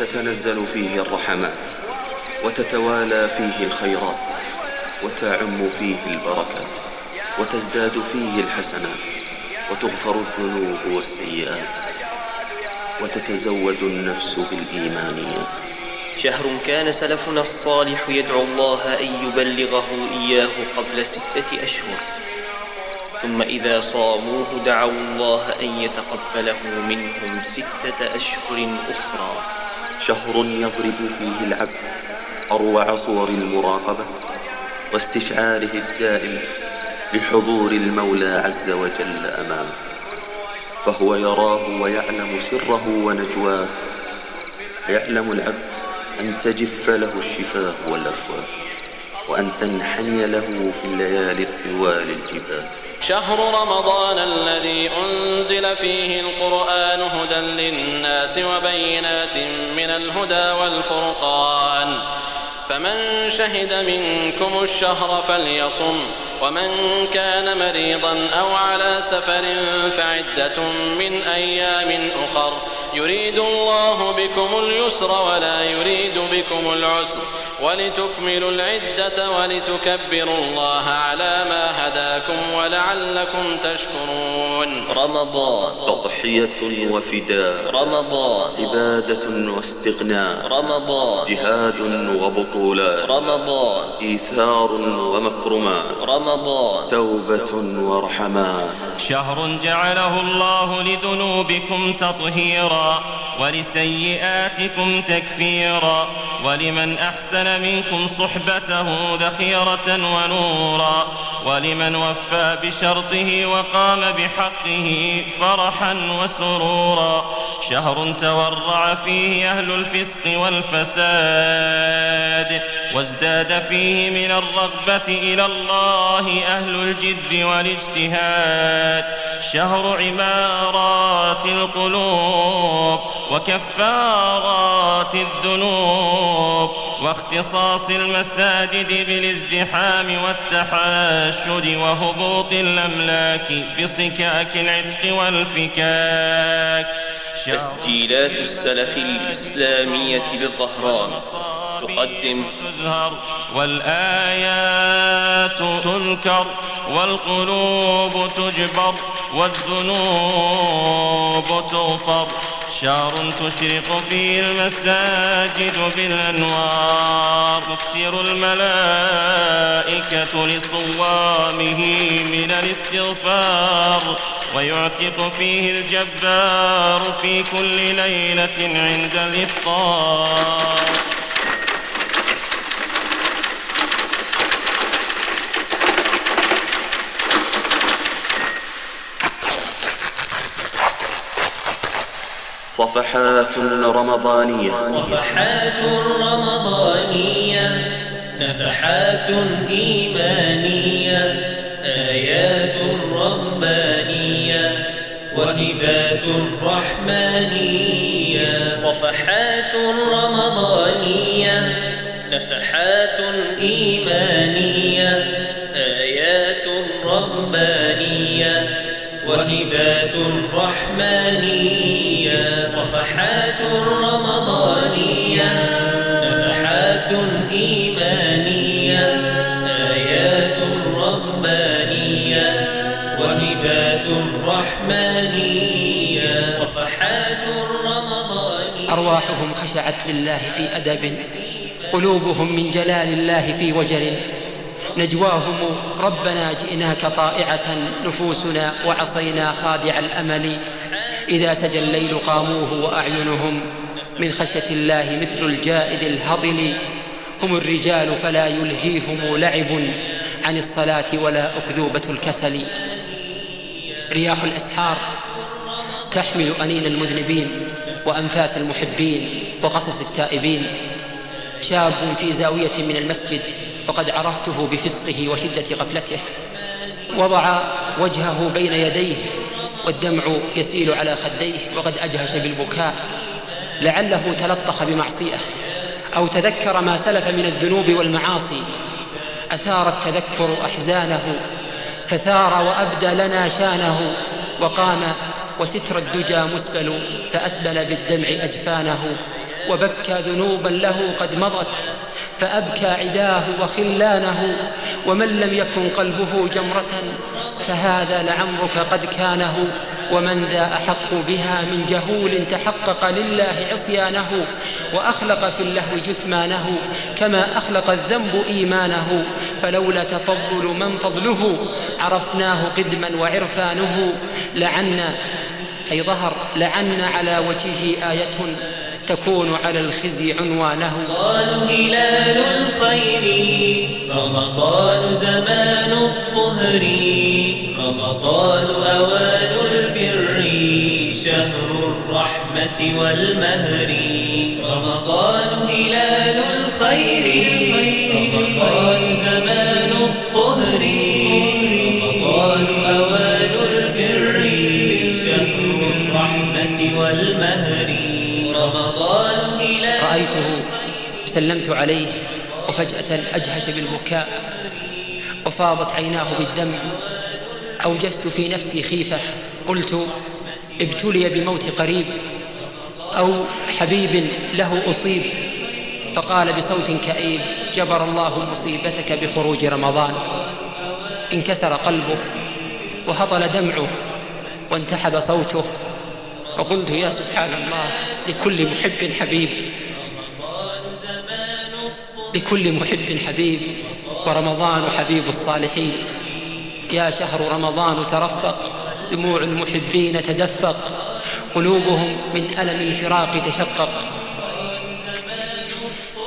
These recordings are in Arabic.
تتنزل فيه الرحمات وتتوالى فيه الخيرات وتعم فيه البركات وتزداد فيه الحسنات وتغفر الذنوب والسيئات وتتزود النفس بالإيمانيات. شهر كان سلفنا الصالح يدعو الله أن يبلغه إياه قبل ستة أشهر. ثم إذا صاموه دعوا الله أن يتقبله منهم ستة أشهر أخرى. شهر يضرب فيه العبد أروع صور المراقبة واستشعاره الدائم بحضور المولى عز وجل أمامه. فهو يراه ويعلم سره ونجواه. يعلم العبد أن تجف له الشفاه والأفواه وأن تنحني له في الليالي الطوال الجبال شهر رمضان الذي أنزل فيه القرآن هدى للناس وبينات من الهدى والفرقان. فمن شهد منكم الشهر فليصم ومن كان مريضا أو على سفر فعدة من أيام أخر يريد الله بكم اليسر ولا يريد بكم العسر. ولتكملوا العدة ولتكبروا الله على ما هداكم ولعلكم تشكرون. رمضان. تضحية وفداء. رمضان. عبادة واستغناء. رمضان. جهاد وبطولات. رمضان. إيثار ومكرمات. رمضان. توبة ورحمات. شهر جعله الله لذنوبكم تطهيرا. ولسيئاتكم تكفيرا ولمن أحسن منكم صحبته ذخيرة ونورا ولمن وفى بشرطه وقام بحقه فرحا وسرورا شهر تورع فيه أهل الفسق والفساد وازداد فيه من الرغبة إلى الله أهل الجد والاجتهاد. شهر عمارات القلوب وكفارات الذنوب واختصاص المساجد بالازدحام والتحاشد وهبوط الأملاك بصكاك العتق والفكاك. تسجيلات السلف الإسلامية بالظهران تقدم. تزهر والآيات تذكر والقلوب تجبر والذنوب تغفر. شهر تشرق فيه المساجد بالأنوار. تكثر الملائكة لصوامه من الاستغفار. ويعتق فيه الجبار في كل ليلة عند الإفطار. صفحات رمضانية. صفحات رمضانية نفحات إيمانية. آيات ربانية وهبات رحمانية. صفحات رمضانية نفحات إيمانية آيات ربانية وهبات رحمانية. صفحات رمضانية نفحات إيمانية. وهبات رحمانية صفحات رمضانية أرواحهم خشعت لله في أدب قلوبهم من جلال الله في وجل. نجواهم ربنا جئناك طائعة نفوسنا وعصينا خادع الأمل. إذا سجى الليل قاموه وأعينهم من خشية الله مثل الجائد الهضل. هم الرجال فلا يلهيهم لعب عن الصلاة ولا أكذوبة الكسل. رياح الأسحار تحمل أنين المذنبين وأنفاس المحبين وقصص التائبين. شاب في زاوية من المسجد وقد عرفته بفسقه وشدة غفلته. وضع وجهه بين يديه والدمع يسيل على خديه. وقد أجهش بالبكاء. لعله تلطخ بمعصية. أو تذكر ما سلف من الذنوب والمعاصي. أثار التذكر أحزانه فثار وأبدى لنا شانه وقام وستر الدجى مسبل فأسبل بالدمع أجفانه وبكى ذنوبا له قد مضت فأبكى عداه وخلانه ومن لم يكن قلبه جمرة فهذا لعمرك قد كانه ومن ذا أحق بها من جهول تحقق لله عصيانه وأخلق في اللهو جثمانه كما أخلق الذنب إيمانه فلولا تفضل من فضله عرفناه قدما وعرفانه لعنا أي ظهر لعنا على وجهه آية تكون على الخزي عنوانه. رمضان هلال الخير رمضان زمان الطهر رمضان أوان البر شهر الرحمة والمهر. رمضان هلال الخير رمضان زمان الطهر رمضان أوان البر شهر الرحمة والمهر. رأيته سلمت عليه وفجأة أجهش بالبكاء وفاضت عيناه بالدمع أوجست في نفسي خيفة قلت ابتلي بموت قريب أو حبيب له أصيب. فقال بصوت كئيب جبر الله مصيبتك بخروج رمضان. انكسر قلبه وهطل دمعه وانتحب صوته. وقلت يا سبحان الله لكل محب حبيب. لكل محب حبيب ورمضان حبيب الصالحين. يا شهر رمضان ترفق دموع المحبين تدفق قلوبهم من ألم الفراق تشقق.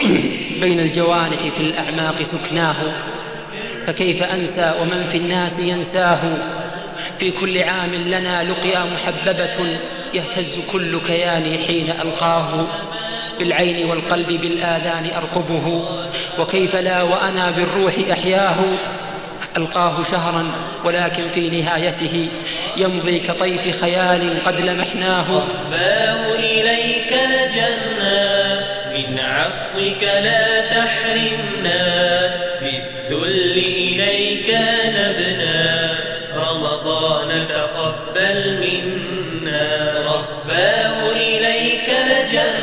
بين الجوانح في الأعماق سكناه فكيف أنسى ومن في الناس ينساه؟ في كل عام لنا لقيا محببة يهتز كل كياني حين ألقاه. بالعين والقلب بالآذان أرقبه وكيف لا وأنا بالروح أحياه؟ ألقاه شهرا ولكن في نهايته يمضي كطيف خيال قد لمحناه. رباه إليك لجنا من عفوك لا تحرمنا بالذل إليك نبنا رمضان تقبل منا. رباه إليك لجنا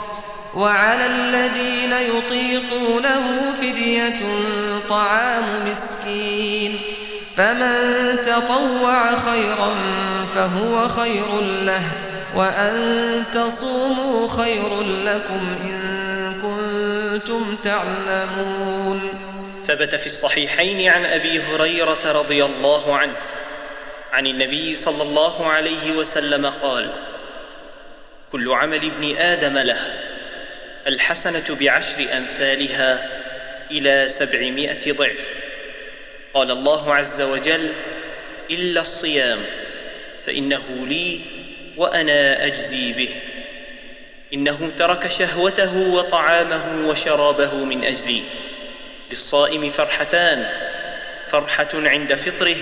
وعلى الذين يطيقونه فدية طعام مسكين. فمن تطوع خيرا فهو خير له وأن تصوموا خير لكم إن كنتم تعلمون. ثبت في الصحيحين عن أبي هريرة رضي الله عنه عن النبي صلى الله عليه وسلم قال كل عمل ابن آدم له الحسنة بعشر أمثالها إلى سبعمائة ضعف. قال الله عز وجل إلا الصيام فإنه لي وأنا أجزي به. إنه ترك شهوته وطعامه وشرابه من أجلي. للصائم فرحتان فرحة عند فطره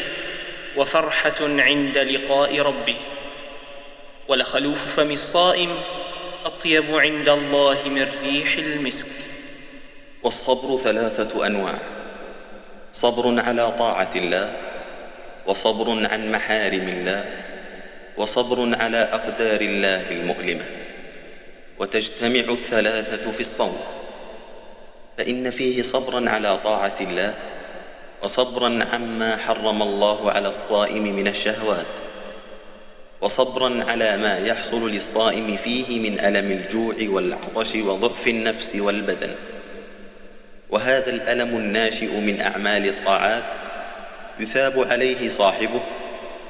وفرحة عند لقاء ربه. ولخلوف فم الصائم أطيب عند الله من ريح المسك. والصبر ثلاثة أنواع. صبر على طاعة الله وصبر عن محارم الله وصبر على أقدار الله المؤلمة. وتجتمع الثلاثة في الصوم. فإن فيه صبرا على طاعة الله وصبرا عما حرم الله على الصائم من الشهوات. وصبرا على ما يحصل للصائم فيه من ألم الجوع والعطش وضعف النفس والبدن. وهذا الألم الناشئ من أعمال الطاعات يثاب عليه صاحبه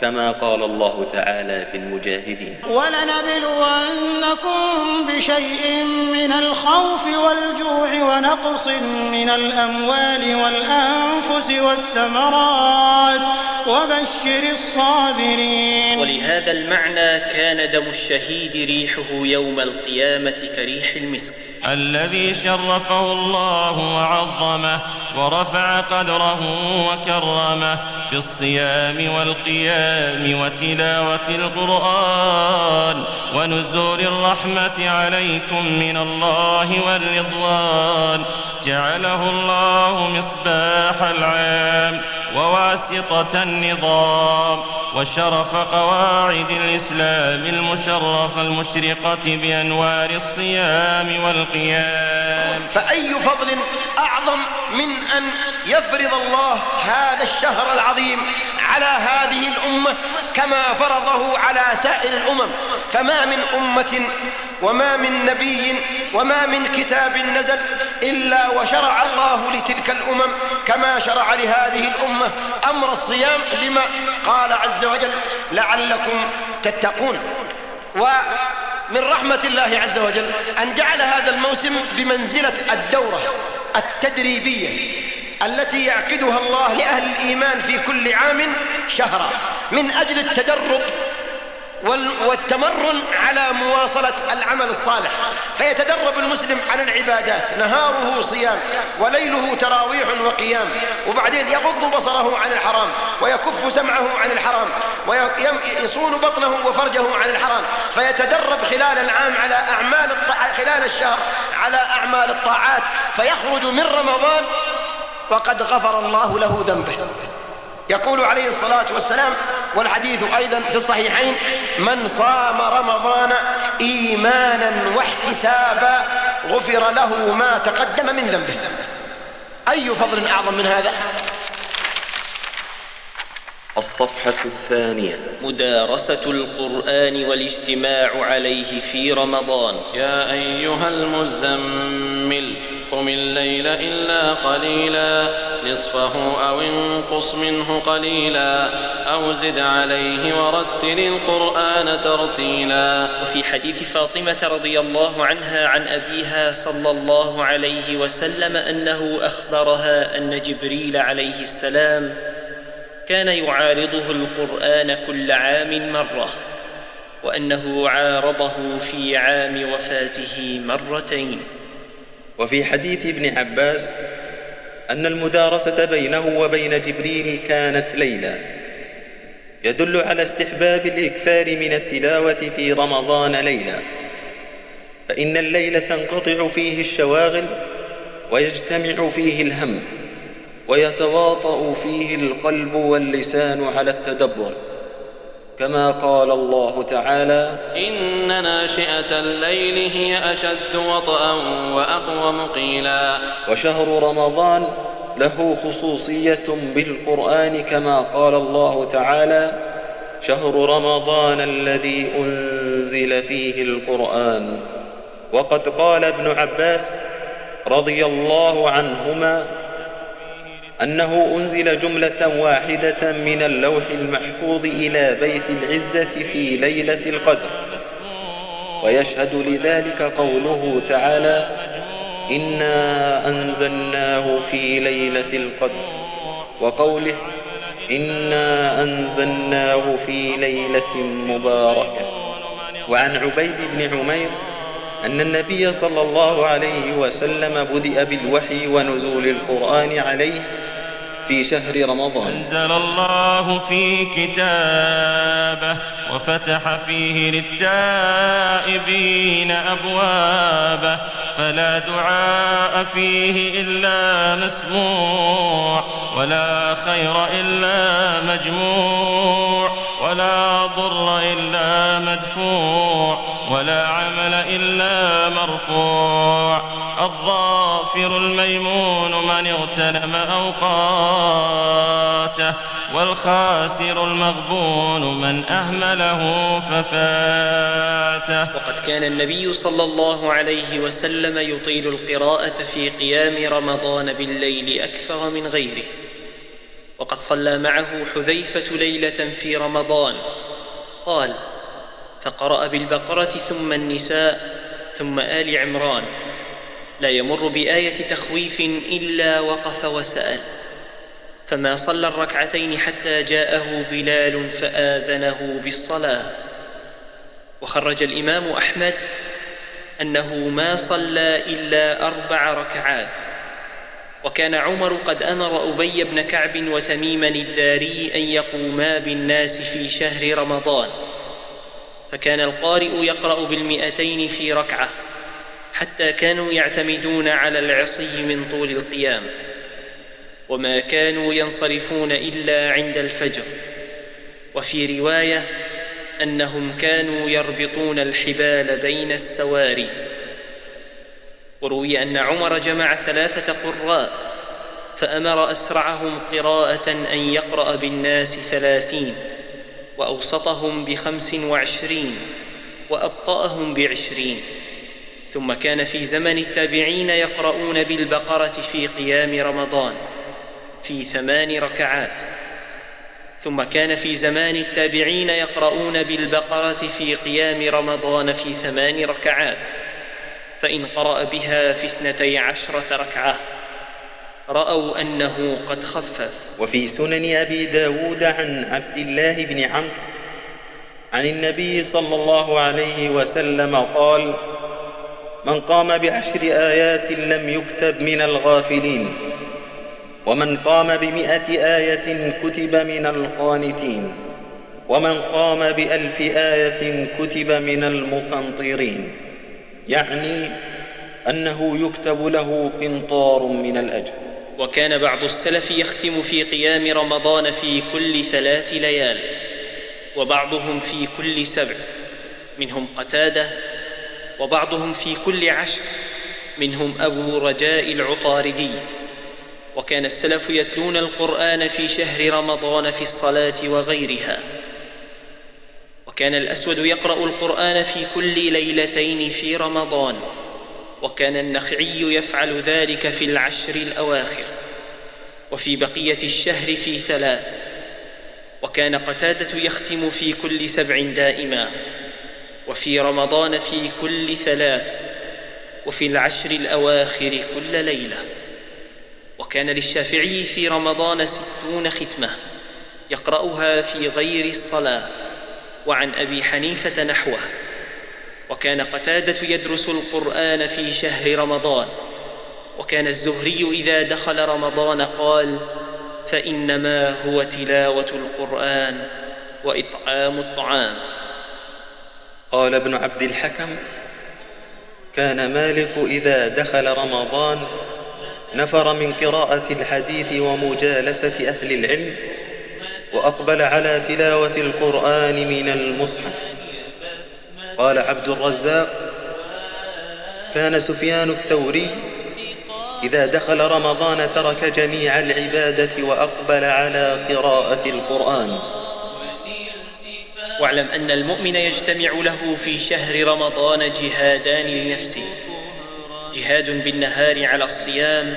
كما قال الله تعالى في المجاهدين. ولنبلونكم بشيء من الخوف والجوع ونقص من الأموال والأنفس والثمرات. وبشر الصابرين. ولهذا المعنى كان دم الشهيد ريحه يوم القيامة كريح المسك. الذي شرفه الله وعظمه ورفع قدره وكرمه بالصيام والقيام وتلاوة القرآن ونزول الرحمة عليكم من الله والرضوان جعله الله مصباح العام. وواسطة النظام وشرف قواعد الإسلام المشرفة المشرقة بأنوار الصيام والقيام. فأي فضل أعظم من أن يفرض الله هذا الشهر العظيم على هذه الأمة كما فرضه على سائر الأمم؟ فما من أمة وما من نبي وما من كتاب نزل إلا وشرع الله لتلك الأمم كما شرع لهذه الأمة أمر الصيام لما قال عز وجل لعلكم تتقون. ومن رحمة الله عز وجل أن جعل هذا الموسم بمنزلة الدورة التدريبية التي يعقدها الله لأهل الإيمان في كل عام شهرا من أجل التدرب والتمرن على مواصلة العمل الصالح. فيتدرب المسلم على العبادات. نهاره صيام وليله تراويح وقيام. وبعدين يغض بصره عن الحرام ويكف سمعه عن الحرام ويصون بطنه وفرجه عن الحرام. فيتدرب خلال العام على أعمال خلال الشهر على أعمال الطاعات. فيخرج من رمضان وقد غفر الله له ذنبه. يقول عليه الصلاة والسلام والحديث أيضا في الصحيحين من صام رمضان إيمانا واحتسابا غفر له ما تقدم من ذنبه. أي فضل أعظم من هذا؟ الصفحة الثانية. مدارسة القرآن والاجتماع عليه في رمضان. يا أيها المزمل قم الليل إلا قليلا نصفه أو انقص منه قليلا أو زد عليه ورتل القرآن ترتيلا. وفي حديث فاطمة رضي الله عنها عن أبيها صلى الله عليه وسلم أنه أخبرها أن جبريل عليه السلام كان يعارضه القرآن كل عام مرة وأنه عارضه في عام وفاته مرتين. وفي حديث ابن عباس أن المدارسة بينه وبين جبريل كانت ليلة يدل على استحباب الإكثار من التلاوة في رمضان ليلة فإن الليل تنقطع فيه الشواغل ويجتمع فيه الهم. ويتواطأ فيه القلب واللسان على التدبر. كما قال الله تعالى إن ناشئة الليل هي أشد وطئا وأقوم قيلا وشهر رمضان له خصوصية بالقرآن كما قال الله تعالى شهر رمضان الذي أنزل فيه القرآن. وقد قال ابن عباس رضي الله عنهما أنه أنزل جملة واحدة من اللوح المحفوظ إلى بيت العزة في ليلة القدر. ويشهد لذلك قوله تعالى إنا أنزلناه في ليلة القدر. وقوله إنا أنزلناه في ليلة مباركة. وعن عبيد بن عمير أن النبي صلى الله عليه وسلم بدأ بالوحي ونزول القرآن عليه في شهر رمضان. أنزل الله في كتابه وفتح فيه للتائبين أبوابه فلا دعاء فيه إلا مسموع ولا خير إلا مجموع ولا ضر إلا مدفوع ولا عمل إلا مرفوع. الظافر الميمون من اغتنم أوقاته والخاسر المغبون من أهمله ففاته. وقد كان النبي صلى الله عليه وسلم يطيل القراءة في قيام رمضان بالليل أكثر من غيره. وقد صلى معه حذيفة ليلة في رمضان قال فقرأ بالبقرة ثم النساء ثم آل عمران. لا يمر بآية تخويف إلا وقف وسأل. فما صلى الركعتين حتى جاءه بلال فآذنه بالصلاة. وخرج الإمام أحمد أنه ما صلى إلا أربع ركعات. وكان عمر قد أمر أبي بن كعب وتميما الداري أن يقوما بالناس في شهر رمضان. فكان القارئ يقرأ بالمئتين في ركعة. حتى كانوا يعتمدون على العصي من طول القيام وما كانوا ينصرفون إلا عند الفجر. وفي رواية أنهم كانوا يربطون الحبال بين السواري. وروي أن عمر جمع ثلاثة قراء فأمر أسرعهم قراءة أن يقرأ بالناس ثلاثين وأوسطهم بخمس وعشرين وأبطأهم بعشرين. ثم كان في زمن التابعين يقرؤون بالبقرة في قيام رمضان في ثمان ركعات. ثم كان في زمان التابعين يقرؤون بالبقرة في قيام رمضان في ثمان ركعات فإن قرأ بها في اثنتي عشرة ركعة. رأوا أنه قد خفف. وفي سنن أبي داود عن عبد الله بن عمرو عن النبي صلى الله عليه وسلم قال من قام بعشر آيات لم يكتب من الغافلين ومن قام بمئة آية كتب من القانتين ومن قام بألف آية كتب من المقنطرين. يعني أنه يكتب له قنطار من الأجر. وكان بعض السلف يختم في قيام رمضان في كل ثلاث ليال وبعضهم في كل سبع منهم قتادة وبعضهم في كل عشر منهم أبو رجاء العطاردي. وكان السلف يتلون القرآن في شهر رمضان في الصلاة وغيرها. وكان الأسود يقرأ القرآن في كل ليلتين في رمضان. وكان النخعي يفعل ذلك في العشر الأواخر. وفي بقية الشهر في ثلاث. وكان قتادة يختم في كل سبع دائما. وفي رمضان في كل ثلاث وفي العشر الأواخر كل ليلة. وكان للشافعي في رمضان ستون ختمة يقرأها في غير الصلاة وعن أبي حنيفة نحوه. وكان قتادة يدرس القرآن في شهر رمضان. وكان الزهري إذا دخل رمضان قال فإنما هو تلاوة القرآن وإطعام الطعام. قال ابن عبد الحكم كان مالك إذا دخل رمضان نفر من قراءة الحديث ومجالسة أهل العلم وأقبل على تلاوة القرآن من المصحف. قال عبد الرزاق كان سفيان الثوري إذا دخل رمضان ترك جميع العبادة وأقبل على قراءة القرآن. واعلم أن المؤمن يجتمع له في شهر رمضان جهادان لنفسه. جهاد بالنهار على الصيام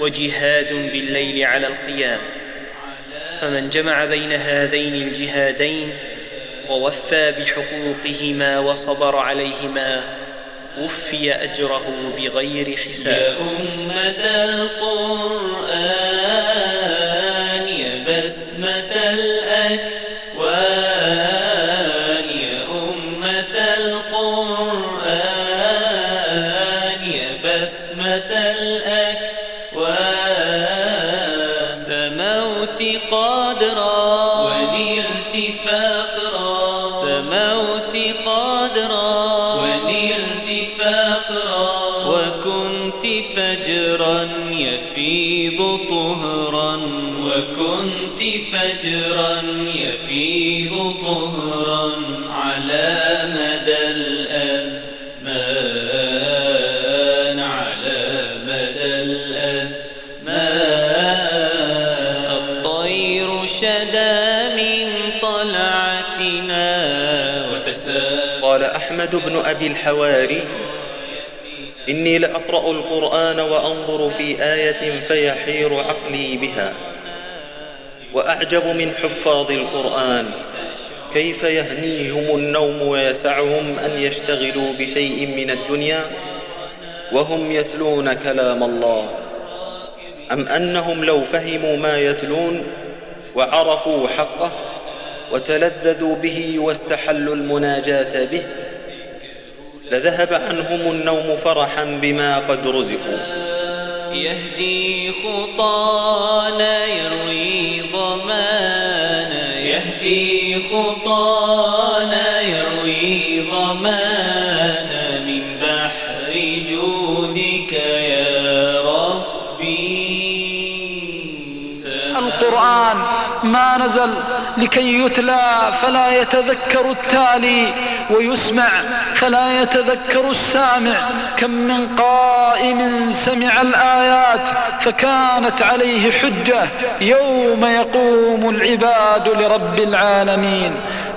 وجهاد بالليل على القيام. فمن جمع بين هذين الجهادين ووفى بحقوقهما وصبر عليهما وفي أجره بغير حساب. يا أمة القرآن. وكنت فجرا يفيض طهرا على مدى الأزمان على مدى الأزمان. الطير شدا من طلعتنا وتساءل قال أحمد بن أبي الحواري إني لأقرأ القرآن وأنظر في آية فيحير عقلي بها. وأعجب من حفاظ القرآن. كيف يهنيهم النوم ويسعهم أن يشتغلوا بشيء من الدنيا وهم يتلون كلام الله؟ أم أنهم لو فهموا ما يتلون وعرفوا حقه وتلذذوا به واستحلوا المناجاة به لذهب عنهم النوم فرحا بما قد رزقوا. يهدي خطانا يروي ضمانا يهدي خطانا يروي ضمانا من بحر جودك يا ربي. القرآن ما نزل لكي يتلى فلا يتذكر التالي. ويسمع فلا يتذكر السامع. كم من قائم سمع الآيات فكانت عليه حجة. يوم يقوم العباد لرب العالمين.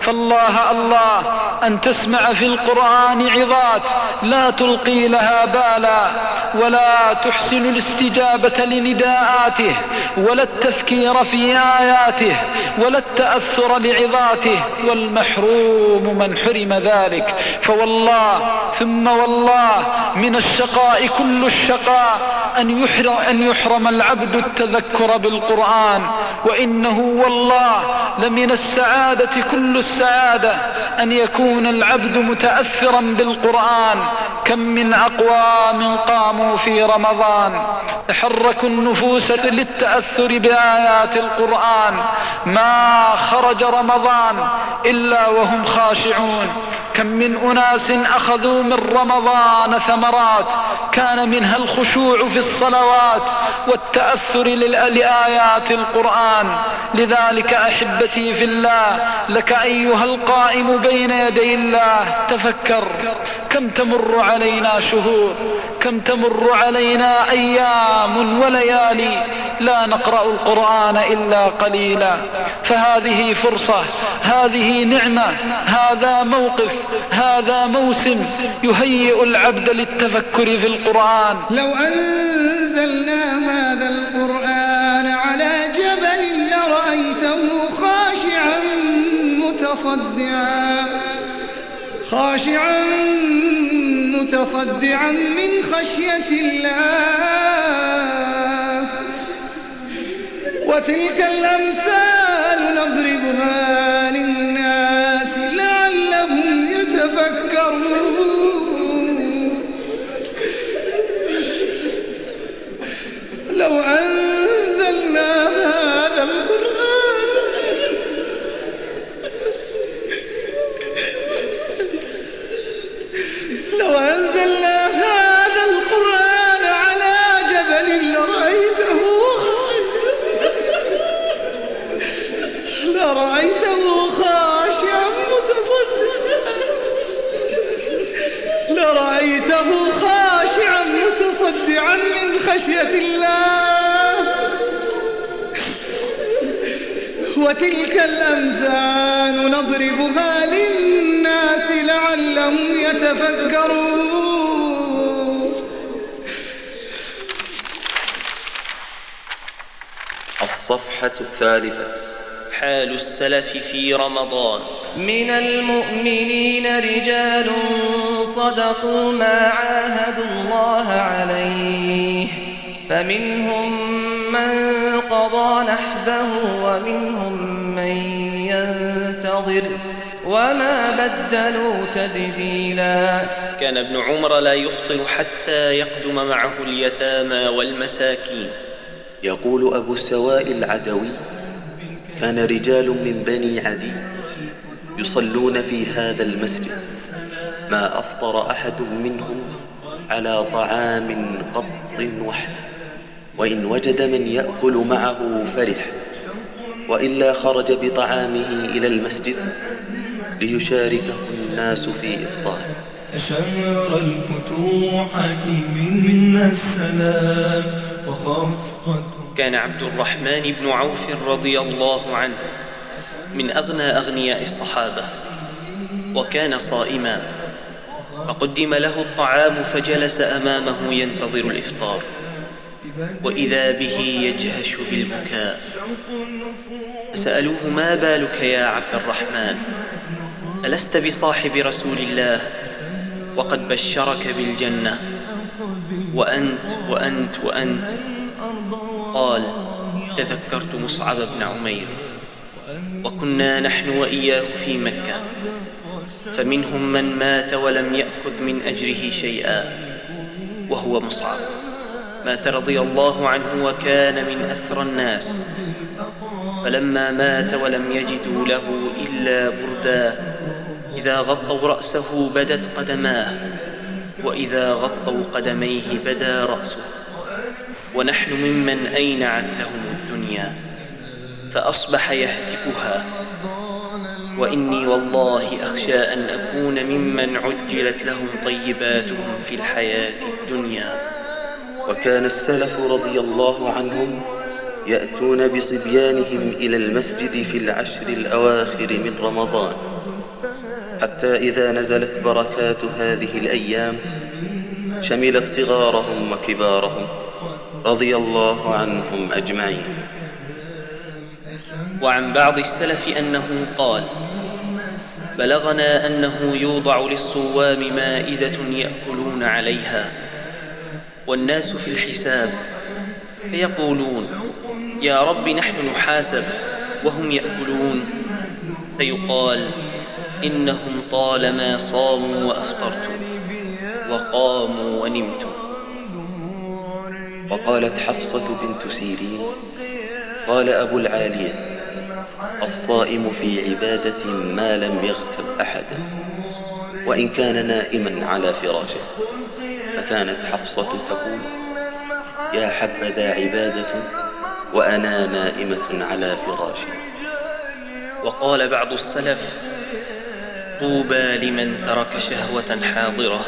فالله الله أن تسمع في القرآن عظات لا تلقي لها بالا ولا تحسن الاستجابة لنداءاته ولا التفكير في آياته ولا التأثر لعظاته والمحروم من حرم ذلك. فوالله ثم والله من الشقاء كل الشقاء أن يحرم, أن يحرم العبد التذكر بالقرآن وإنه والله لمن السعادة كل السعادة أن يكون العبد متأثرا بالقرآن. كم من أقوام قاموا في رمضان تحركوا النفوس للتأثر بآيات القرآن. ما خرج رمضان إلا وهم خاشعون. كم من أناس أخذوا من رمضان ثمرات. كان منها الخشوع في الصلوات والتأثر لآيات القرآن. لذلك أحبتي في الله لك أيها القائم بين يدي الله تفكر. كم تمر علينا شهور كم تمر علينا أيام وليالي لا نقرأ القرآن إلا قليلا. فهذه فرصة هذه نعمة هذا موقف هذا موسم يهيئ العبد للتفكر في القرآن. لو أنزلنا هذا القرآن على جبل لرأيته خاشعا متصدعا. خاشعا متصدعا من خشية الله. وتلك الأمثال نضربها للناس لعلهم يتفكرون. لو أنزلنا هذا القرآن لو أنزلنا هذا القرآن على جبل لرأيته. لرأيته خاشعا متصدعا. لرأيته خاشعا متصدعا من خشية الله. وتلك الأمثال نضربها للناس لعلهم يتفكرون. الصفحة الثالثة. حال السلف في رمضان. من المؤمنين رجال صدقوا ما عاهدوا الله عليه. فمنهم من قضى نحبه ومنهم من ينتظر. وما بدلوا تبديلا. كان ابن عمر لا يفطر حتى يقدم معه اليتامى والمساكين. يقول أبو السواء العدوي كان رجال من بني عدي يصلون في هذا المسجد ما أفطر أحد منهم على طعام قط وحده وإن وجد من يأكل معه فرح وإلا خرج بطعامه إلى المسجد ليشاركه الناس في إفطاره شهر الفتوحة منا السلام وخفقة كان عبد الرحمن بن عوف رضي الله عنه من أغنى أغنياء الصحابة وكان صائما. فقدم له الطعام فجلس أمامه ينتظر الإفطار. وإذا به يجهش بالبكاء. فسألوه ما بالك يا عبد الرحمن؟ ألست بصاحب رسول الله؟ وقد بشرك بالجنة. وأنت وأنت وأنت. قال تذكرت مصعب بن عمير. وكنا نحن وإياه في مكة. فمنهم من مات ولم يأخذ من أجره شيئا وهو مصعب. مات رضي الله عنه وكان من أثرى الناس. فلما مات ولم يجدوا له إلا بردا. إذا غطوا رأسه بدت قدماه وإذا غطوا قدميه بدا رأسه. ونحن ممن أينعت لهم الدنيا فأصبح يهتكها. وإني والله أخشى أن أكون ممن عجلت لهم طيباتهم في الحياة الدنيا. وكان السلف رضي الله عنهم يأتون بصبيانهم إلى المسجد في العشر الأواخر من رمضان. حتى إذا نزلت بركات هذه الأيام شملت صغارهم وكبارهم رضي الله عنهم أجمعين. وعن بعض السلف أنه قال بلغنا أنه يوضع للصوام مائدة يأكلون عليها والناس في الحساب فيقولون يا رب نحن نحاسب وهم يأكلون. فيقال إنهم طالما صاموا وأفطرتم وقاموا ونمتم وقالت حفصة بنت سيرين قال أبو العالية الصائم في عبادة ما لم يغتب أحدا وإن كان نائما على فراشه. فكانت حفصة تقول يا حبذا عبادة وأنا نائمة على فراشي وقال بعض السلف طوبى لمن ترك شهوة حاضرة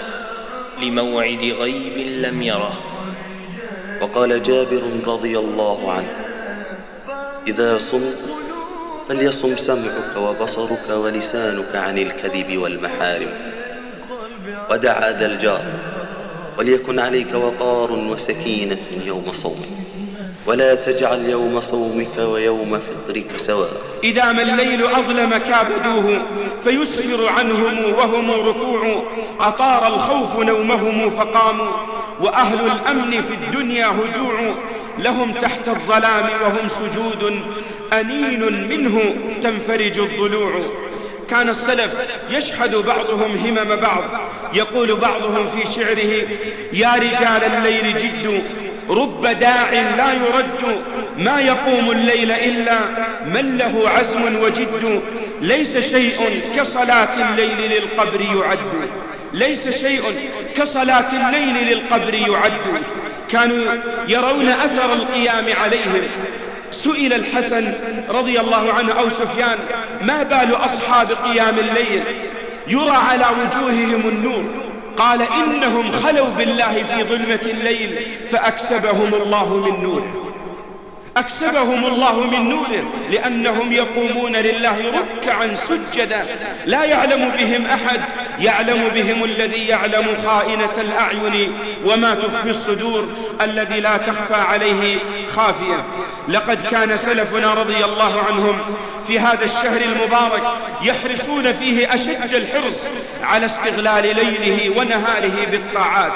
لموعد غيب لم يره. وقال جابر رضي الله عنه إذا صمت فليصم سمعك وبصرك ولسانك عن الكذب والمحارم. ودع ذا الجار وليكن عليك وقار وسكينة يوم صومك. ولا تجعل يوم صومك ويوم فطرك سواء. إذا ما الليل أظلم كابدوه فيسفر عنهم وهم ركوع. أطار الخوف نومهم فقاموا. وأهل الأمن في الدنيا هجوع. لهم تحت الظلام وهم سجود. أنين منه تنفرج الضلوع. كان السلف يشهد بعضهم همم بعض. يقول بعضهم في شعره يا رجال الليل جد رب داع لا يرد ما يقوم الليل إلا من له عزم وجد. ليس شيء كصلاة الليل للقبر يعد. ليس شيء كصلاة الليل للقبر يعد. كانوا يرون أثر القيام عليهم. سئل الحسن رضي الله عنه أو سفيان ما بال أصحاب قيام الليل؟ يرى على وجوههم النور. قال إنهم خلوا بالله في ظلمة الليل فأكسبهم الله من نور. أكسبهم الله من نوره لأنهم يقومون لله ركعا سجدا. لا يعلم بهم أحد يعلم بهم الذي يعلم خائنة الأعين وما تخفي الصدور الذي لا تخفى عليه خافية. لقد كان سلفنا رضي الله عنهم في هذا الشهر المبارك يحرصون فيه أشد الحرص على استغلال ليله ونهاره بالطاعات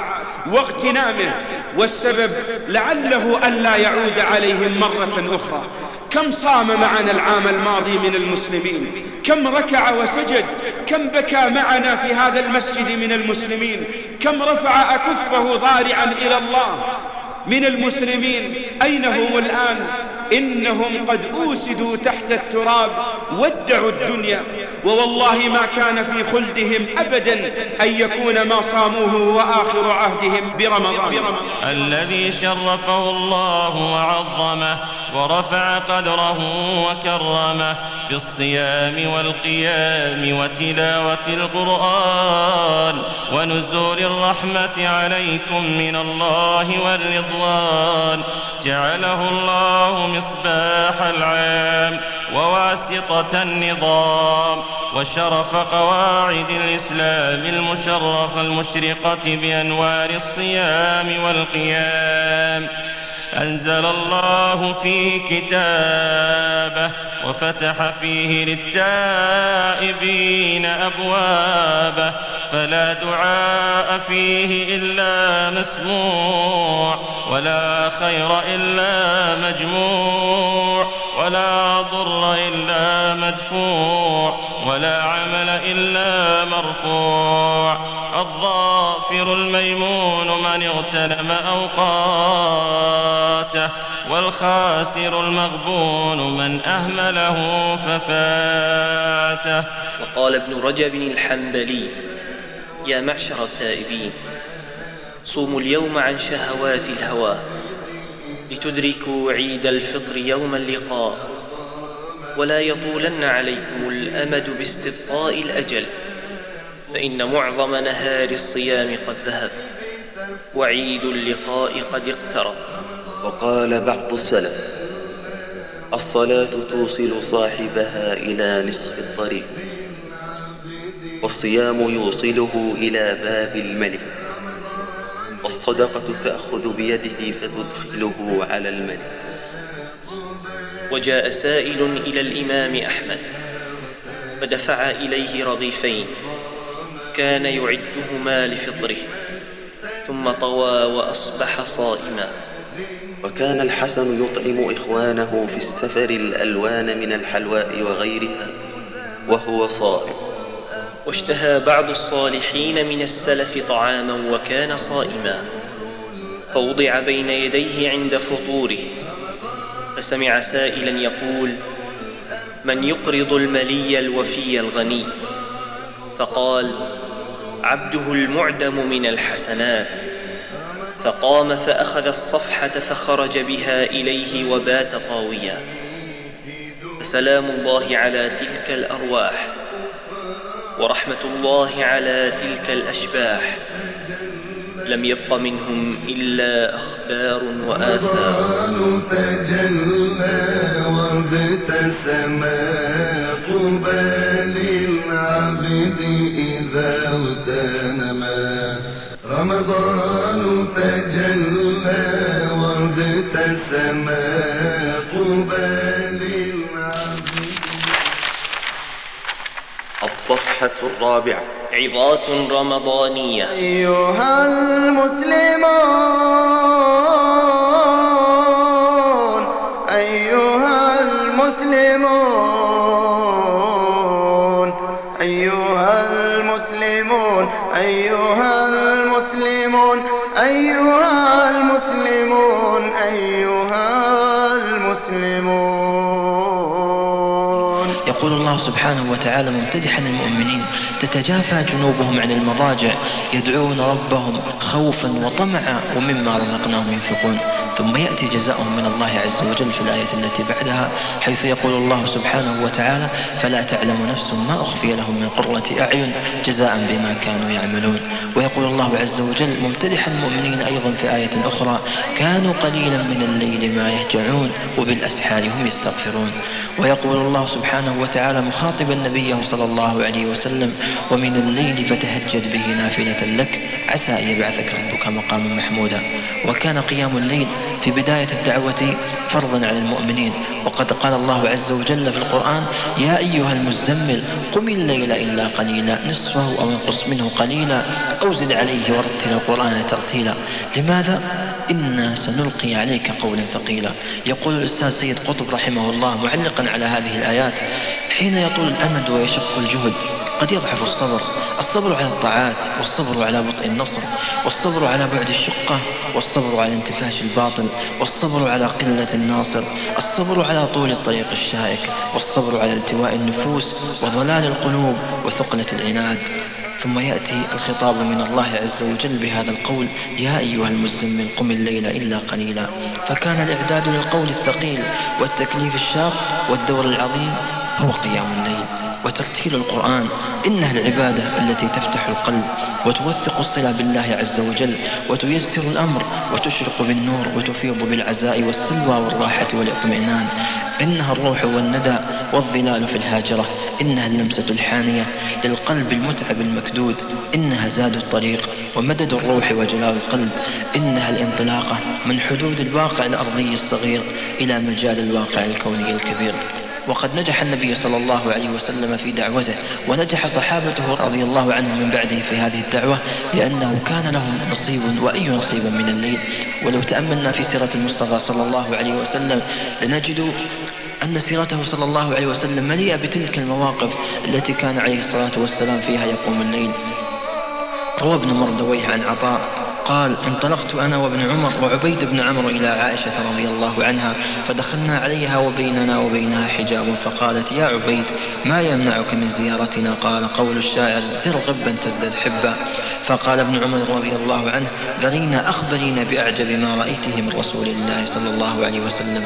واغتنامه والسبب لعله ألا يعود عليهم مرة أخرى. كم صام معنا العام الماضي من المسلمين؟ كم ركع وسجد؟ كم بكى معنا في هذا المسجد من المسلمين؟ كم رفع أكفه ضارعا إلى الله؟ من المسلمين. أين هم الآن؟ إنهم قد أوسدوا تحت التراب ودعوا الدنيا. ووالله ما كان في خلدهم أبدا أن يكون ما صاموه وآخر عهدهم برمضان. الذي شرفه الله وعظمه ورفع قدره وكرمه بالصيام والقيام وتلاوة القرآن ونزول الرحمة عليكم من الله والرضوان جعله الله مصباح العام وواسطة النظام وشرف قواعد الإسلام المشرفة المشرقة بأنوار الصيام والقيام أنزل الله فيه كتابه وفتح فيه للتائبين أبوابه فلا دعاء فيه إلا مسموع ولا خير إلا مجموع ولا ضر إلا مدفوع ولا عمل إلا مرفوع. الظافر الميمون من اغتنم أوقاته والخاسر المغبون من أهمله ففاته. وقال ابن رجب الحنبلي يا معشر التائبين صوموا اليوم عن شهوات الهوى لتدركوا عيد الفطر يوم اللقاء ولا يطولن عليكم الأمد باستبطاء الأجل. فإن معظم نهار الصيام قد ذهب وعيد اللقاء قد اقترب. وقال بعض السلف الصلاة توصل صاحبها إلى نصف الطريق والصيام يوصله إلى باب الملك والصدقة تأخذ بيده فتدخله على الملك. وجاء سائل إلى الإمام أحمد فدفع إليه رغيفين كان يعدهما لفطره ثم طوى وأصبح صائما. وكان الحسن يطعم إخوانه في السفر الألوان من الحلواء وغيرها وهو صائم. واشتهى بعض الصالحين من السلف طعاما وكان صائما. فوضع بين يديه عند فطوره فسمع سائلا يقول من يقرض الملي الوفي الغني؟ فقال عبده المعدم من الحسنات فقام فأخذ الصفحة فخرج بها إليه وبات طاويا. فسلام الله على تلك الأرواح ورحمة الله على تلك الأشباح. لم يبق منهم إلا أخبار وآثار. تجلى وابتسم قبال العبد إذا اغتنما رمضان تجلى وابتسم قبال الصفحة الرابعة. عظات رمضانية. أيها المسلمون سبحانه وتعالى ممتدحا المؤمنين تتجافى جنوبهم عن المضاجع يدعون ربهم خوفا وطمعا ومما رزقناهم ينفقون. ثم يأتي جزاؤهم من الله عز وجل في الآية التي بعدها حيث يقول الله سبحانه وتعالى فلا تعلم نفس ما أخفي لهم من قرة أعين جزاء بما كانوا يعملون. ويقول الله عز وجل ممتدحا المؤمنين أيضا في آية أخرى كانوا قليلا من الليل ما يهجعون وبالأسحار هم يستغفرون. ويقول الله سبحانه وتعالى مخاطبا نبيه صلى الله عليه وسلم ومن الليل فتهجد به نافلة لك عسى أن يبعثك ربك مقاما محمودا. وكان قيام الليل في بداية الدعوة فرضا على المؤمنين. وقد قال الله عز وجل في القرآن يا أيها المزمل قم الليل إلا قليلا نصفه أو انقص منه قليلا أو زد عليه ورتل القرآن ترتيلا. لماذا؟ إنا سنلقي عليك قولا ثقيلا. يقول الأستاذ سيد قطب رحمه الله معلقا على هذه الآيات حين يطول الأمد ويشق الجهد قد يضعف الصبر. الصبر على الطاعات والصبر على بطء النصر والصبر على بعد الشقة والصبر على انتفاش الباطل والصبر على قلة الناصر الصبر على طول الطريق الشائك والصبر على التواء النفوس وضلال القلوب وثقلة العناد. ثم يأتي الخطاب من الله عز وجل بهذا القول يا أيها المزمل قم الليل إلا قليلا. فكان الإعداد للقول الثقيل والتكليف الشاق والدور العظيم هو قيام الليل وترتيل القرآن. إنها العبادة التي تفتح القلب وتوثق الصلة بالله عز وجل وتيسر الأمر وتشرق بالنور وتفيض بالعزاء والسلوى والراحة والاطمئنان. إنها الروح والندى والظلال في الهاجرة. إنها اللمسة الحانية للقلب المتعب المكدود. إنها زاد الطريق ومدد الروح وجلاء القلب. إنها الانطلاقة من حدود الواقع الأرضي الصغير إلى مجال الواقع الكوني الكبير. وقد نجح النبي صلى الله عليه وسلم في دعوته ونجح صحابته رضي الله عنهم من بعده في هذه الدعوة لأنه كان لهم نصيب وأي نصيب من الليل. ولو تأملنا في سيرة المصطفى صلى الله عليه وسلم لنجد أن سيرته صلى الله عليه وسلم مليئة بتلك المواقف التي كان عليه الصلاة والسلام فيها يقوم الليل. روى ابن مردويه عن عطاء قال انطلقت أنا وابن عمر وعبيد بن عمرو إلى عائشة رضي الله عنها فدخلنا عليها وبيننا وبينها حجاب فقالت يا عبيد ما يمنعك من زيارتنا؟ قال قول الشاعر زر غبا تزدد حبا. فقال ابن عمر رضي الله عنه ذرينا أخبرينا بأعجب ما رأيته من رسول الله صلى الله عليه وسلم.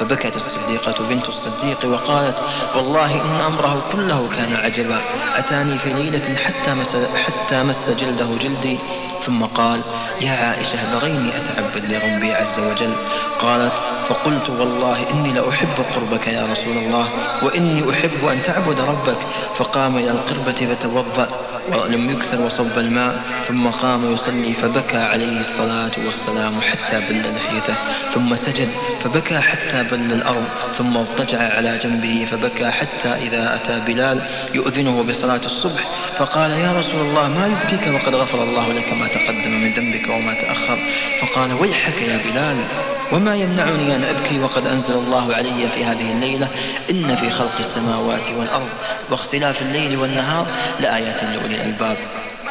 فبكت الصديقة بنت الصديق وقالت والله إن أمره كله كان عجبا. أتاني في ليلة حتى مس, حتى مس جلده جلدي. ثم قال يا عائشة ذريني أتعبد لربي عز وجل. قالت فقلت والله إني لأحب قربك يا رسول الله وإني أحب أن تعبد ربك. فقام إلى القربة فتوضأ ولم يكثر وصب الماء ثم قام يصلي فبكى عليه الصلاة والسلام حتى بل لحيته. ثم سجد فبكى حتى بل الأرض ثم اضطجع على جنبه فبكى حتى إذا أتى بلال يؤذنه بصلاة الصبح. فقال يا رسول الله ما يبكيك وقد غفر الله لك ما تقدم من ذنبك. وما تأخر. فقال ويحك يا بلال وما يمنعني أن أبكي وقد أنزل الله علي في هذه الليلة؟ إن في خلق السماوات والأرض واختلاف الليل والنهار لآيات لأولي الألباب.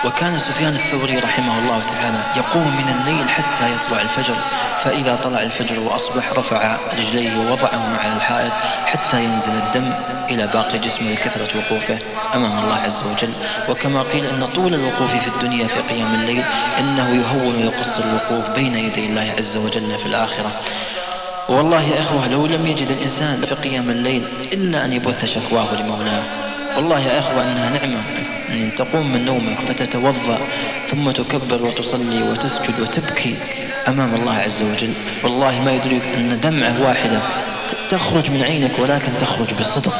وكان سفيان الثوري رحمه الله تعالى يقوم من الليل حتى يطلع الفجر. فإذا طلع الفجر وأصبح رفع رجليه ووضعهما على الحائط حتى ينزل الدم إلى باقي جسمه لكثرة وقوفه أمام الله عز وجل. وكما قيل أن طول الوقوف في الدنيا في قيام الليل إنه يهون ويقصر الوقوف بين يدي الله عز وجل في الآخرة. والله يا إخوة لو لم يجد الإنسان في قيام الليل إلا أن يبث شكواه لمولاه. والله يا أخوة أنها نعمة أن تقوم من نومك فتتوضأ ثم تكبر وتصلي وتسجد وتبكي أمام الله عز وجل. والله ما يدرك أن دمعة واحدة تخرج من عينك ولكن تخرج بصدق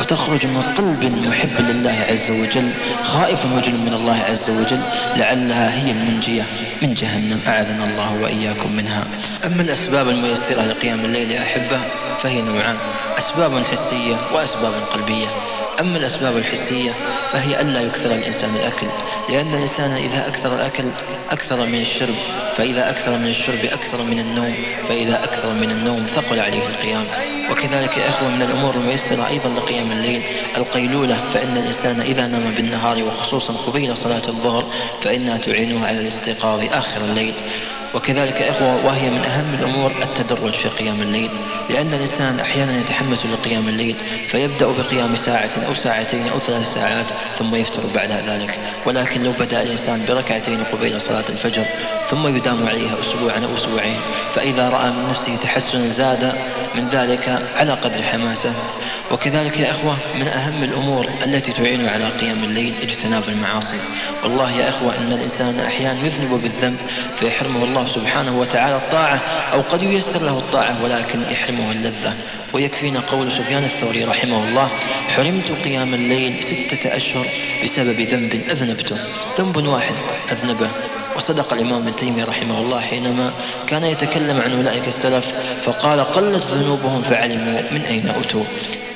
وتخرج من قلب محب لله عز وجل خائف وجل من الله عز وجل. لعلها هي المنجية من جهنم. أعاذنا الله وإياكم منها. أما الأسباب الميسرة لقيام الليل يا أحبة فهي نوعان أسباب حسية وأسباب قلبية. أما الأسباب الحسية فهي ألا يكثر الإنسان الأكل لأن الإنسان إذا أكثر الأكل أكثر من الشرب فإذا أكثر من الشرب أكثر من النوم فإذا أكثر من النوم ثقل عليه القيام. وكذلك يا أخوة من الأمور الميسرة أيضا لقيام الليل القيلولة فإن الإنسان إذا نام بالنهار وخصوصا قبيل صلاة الظهر فإنها تعينه على الاستيقاظ آخر الليل. وكذلك إخوة وهي من أهم الأمور التدرج في قيام الليل. لأن الإنسان أحيانا يتحمس لقيام الليل فيبدأ بقيام ساعة أو ساعتين أو ثلاث ساعات ثم يفتر بعد ذلك. ولكن لو بدأ الإنسان بركعتين قبيل صلاة الفجر ثم يدام عليها أسبوعا أو أسبوعين فإذا رأى من نفسه تحسنا زاد من ذلك على قدر حماسه. وكذلك يا أخوة من أهم الأمور التي تعين على قيام الليل اجتناب المعاصي. والله يا أخوة إن الإنسان أحيانا يذنب بالذنب فيحرمه الله سبحانه وتعالى الطاعة أو قد ييسر له الطاعة ولكن يحرمه اللذة. ويكفينا قول سفيان الثوري رحمه الله حرمت قيام الليل ستة أشهر بسبب ذنب أذنبته. ذنب واحد أذنبه. وصدق الإمام ابن تيمية رحمه الله حينما كان يتكلم عن أولئك السلف فقال قلت ذنوبهم فعلموا من أين أتوا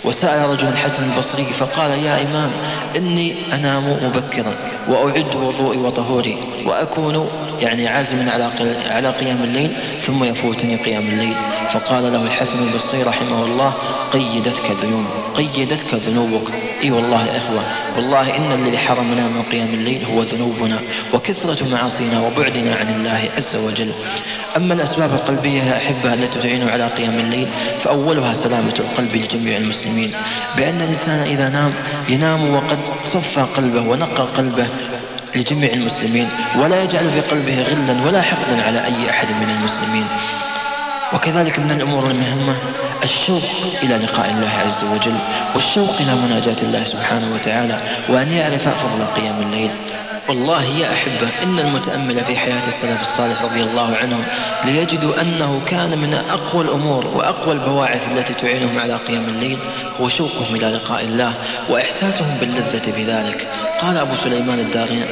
وسأل رجل الحسن البصري فقال يا إمام إني أنام مبكرا وأعد وضوئي وطهوري وأكون يعني عازما على على قيام الليل ثم يفوتني قيام الليل. فقال له الحسن البصري رحمه الله قيدتك ذنوب قيدتك ذنوبك. إي والله يا إخوة والله إن الذي حرمنا من قيام الليل هو ذنوبنا وكثرة معاصينا وبعدنا عن الله عز وجل. أما الأسباب القلبية يا أحبة التي تعين على قيام الليل فأولها سلامة القلب لجميع المسلمين. بأن الإنسان إذا نام ينام وقد صفى قلبه ونقى قلبه لجميع المسلمين ولا يجعل في قلبه غلا ولا حقدا على أي أحد من المسلمين. وكذلك من الأمور المهمة الشوق إلى لقاء الله عز وجل والشوق إلى مناجاة الله سبحانه وتعالى وأن يعرف فضل قيام الليل. والله يا أحبة إن المتأمل في حياة السلف الصالح رضي الله عنهم ليجدوا أنه كان من أقوى الأمور وأقوى البواعث التي تعينهم على قيام الليل هو شوقهم إلى لقاء الله وإحساسهم باللذة بذلك. قال أبو سليمان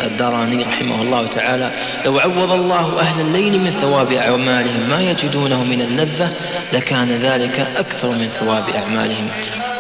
الداراني رحمه الله تعالى لو عوض الله أهل الليل من ثواب أعمالهم ما يجدونه من اللذة لكان ذلك أكثر من ثواب أعمالهم.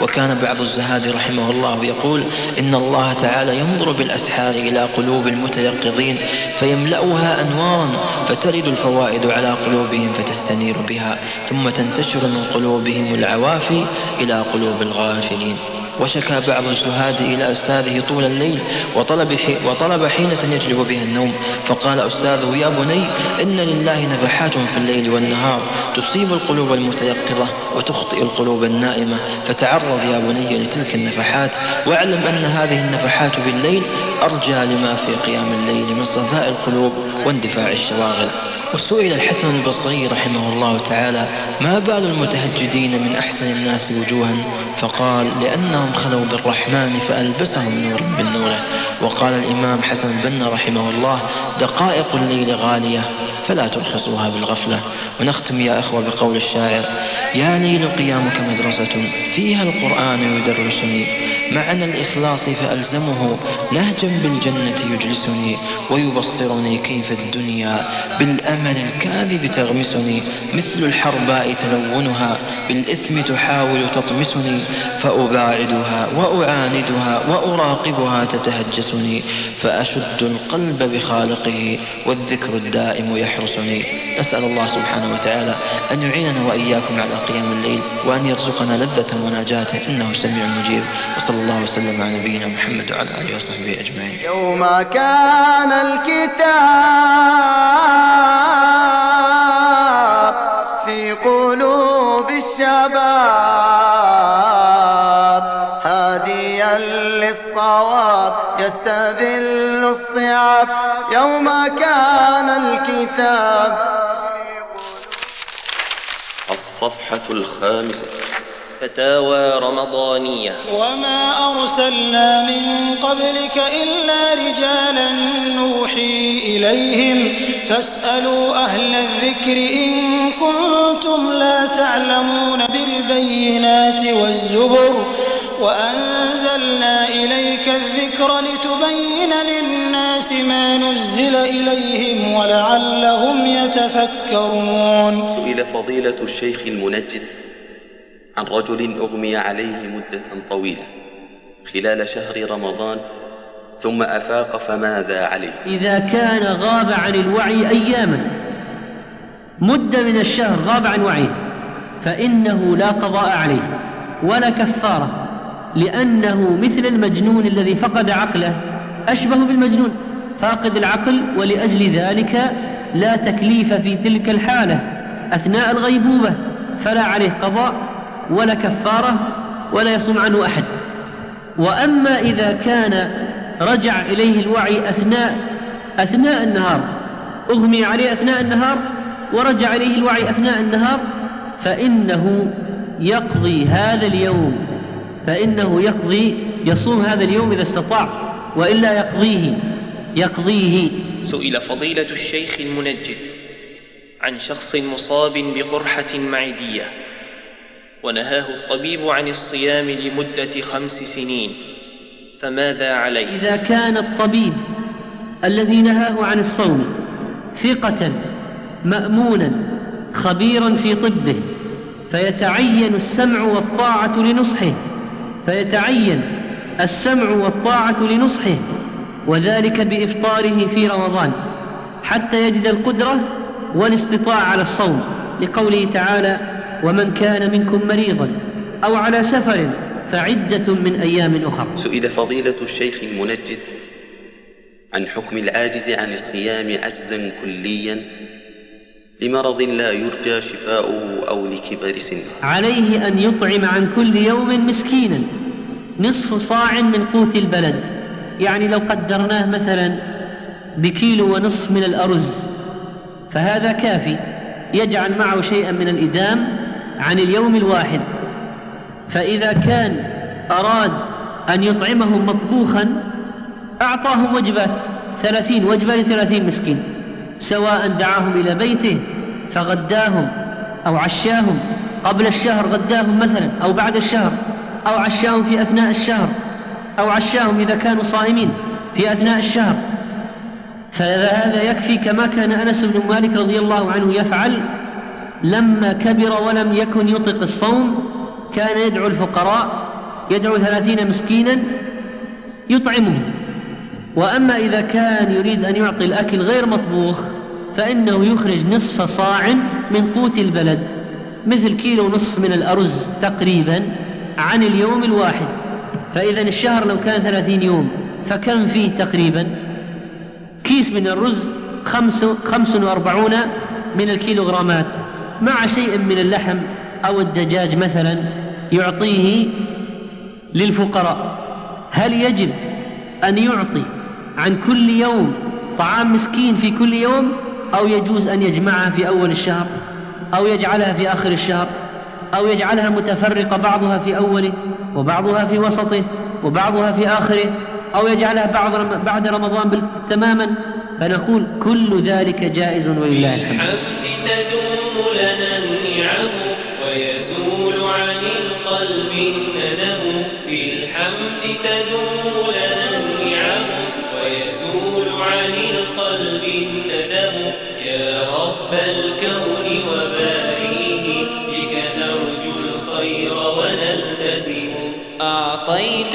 وكان بعض الزهاد رحمه الله يقول إن الله تعالى ينظر بالأسحار إلى قلوب المتيقظين فيملأها أنوارا فترد الفوائد على قلوبهم فتستنير بها ثم تنتشر من قلوبهم العوافي إلى قلوب الغافلين. وشكى بعض الزهاد إلى أستاذه طول الليل وطلب, وطلب حينة يجلب بها النوم. فقال أستاذه يا بني إن لله نفحات في الليل والنهار تصيب القلوب المتيقظة وتخطئ القلوب النائمة. فتعرض يا بني لتلك النفحات واعلم أن هذه النفحات بالليل أرجى لما في قيام الليل من صفاء القلوب واندفاع الشواغل. وسئل الحسن البصري رحمه الله تعالى ما بال المتهجدين من أحسن الناس وجوها؟ فقال لأنهم خلوا بالرحمن فألبسهم نورا من نوره وقال الإمام حسن البنا رحمه الله دقائق الليل غالية. فلا ترخصوها بالغفلة. ونختم يا أخوة بقول الشاعر يا ليل قيامك مدرسة فيها القرآن يدرسني. معنى الإخلاص فألزمه نهجا بالجنة يجلسني. ويبصرني كيف الدنيا بالأمل الكاذب تغمسني. مثل الحرباء تلونها بالإثم تحاول تطمسني. فأباعدها وأعاندها وأراقبها تتهجسني. فأشد القلب بخالقه والذكر الدائم يحرسني أسأل الله سبحانه وتعالى أن يعيننا وإياكم على قيام الليل وأن يرزقنا لذة مناجاته إنه سميع مجيب. وصلى الله وسلم على نبينا محمد وعلى آله وصحبه أجمعين. يوم كان الكتاب في قلوب الشباب هاديا للصواب يستذل الصعاب. يوم كان الكتاب. الصفحة الخامسة. فتاوى رمضانية. وما أرسلنا من قبلك إلا رجالا نوحي إليهم. فاسألوا أهل الذكر إن كنتم لا تعلمون بالبينات والزبر. وأنزلنا إليك الذكر لتبين للناس ما نزل إليهم ولعلهم يتفكرون. سئل فضيلة الشيخ المنجد عن رجل أغمي عليه مدة طويلة خلال شهر رمضان ثم أفاق فماذا عليه؟ إذا كان غاب عن الوعي أياما مدة من الشهر غاب عن وعيه فإنه لا قضاء عليه ولا كفارة لأنه مثل المجنون الذي فقد عقله أشبه بالمجنون. فاقد العقل ولأجل ذلك لا تكليف في تلك الحالة أثناء الغيبوبة فلا عليه قضاء ولا كفارة ولا يصوم عنه أحد. وأما إذا كان رجع إليه الوعي أثناء أثناء النهار أغمي عليه أثناء النهار ورجع إليه الوعي أثناء النهار فإنه يقضي هذا اليوم فإنه يقضي يصوم هذا اليوم إذا استطاع وإلا يقضيه. يقضيه. سئل فضيلة الشيخ المنجد عن شخص مصاب بقرحة معدية ونهاه الطبيب عن الصيام لمدة خمس سنين فماذا عليه؟ إذا كان الطبيب الذي نهاه عن الصوم ثقة مأمونا خبيرا في طبه فيتعين السمع والطاعة لنصحه فيتعين السمع والطاعة لنصحه وذلك بإفطاره في رمضان حتى يجد القدرة والاستطاعة على الصوم لقوله تعالى ومن كان منكم مريضا أو على سفر فعدة من أيام أخر. سئل فضيلة الشيخ المنجد عن حكم العاجز عن الصيام عجزا كليا لمرض لا يرجى شفاؤه أو لكبر سنه. عليه أن يطعم عن كل يوم مسكينا نصف صاع من قوت البلد يعني لو قدرناه مثلا بكيلو ونصف من الأرز فهذا كافي يجعل معه شيئا من الإدام عن اليوم الواحد. فإذا كان أراد أن يطعمهم مطبوخا أعطاهم وجبات ثلاثين وجبة لثلاثين مسكين سواء دعاهم إلى بيته فغداهم أو عشاهم قبل الشهر غداهم مثلا أو بعد الشهر أو عشاهم في أثناء الشهر. أو عشاهم إذا كانوا صائمين في أثناء الشهر. فهذا يكفي كما كان أنس بن مالك رضي الله عنه يفعل لما كبر ولم يكن يطق الصوم كان يدعو الفقراء يدعو ثلاثين مسكينا يطعمهم. وأما إذا كان يريد أن يعطي الأكل غير مطبوخ فإنه يخرج نصف صاع من قوت البلد مثل كيلو نصف من الأرز تقريبا عن اليوم الواحد. فإذا الشهر لو كان ثلاثين يوم فكم فيه تقريبا؟ كيس من الرز خمس, خمس وأربعون من الكيلوغرامات. مع شيء من اللحم أو الدجاج مثلا يعطيه للفقراء. هل يجب أن يعطي عن كل يوم طعام مسكين في كل يوم أو يجوز أن يجمعها في أول الشهر أو يجعلها في آخر الشهر؟ أو يجعلها متفرقة بعضها في أوله وبعضها في وسطه وبعضها في آخره أو يجعلها بعد بعد رمضان تماما. فنقول كل ذلك جائز ولله الحمد. تدوم لنا النعم ويزول عن القلب الندم. بالحمد تدوم لنا النعم ويزول عن القلب الندم. يا رب الكون وباريه ونلتزم أعطيت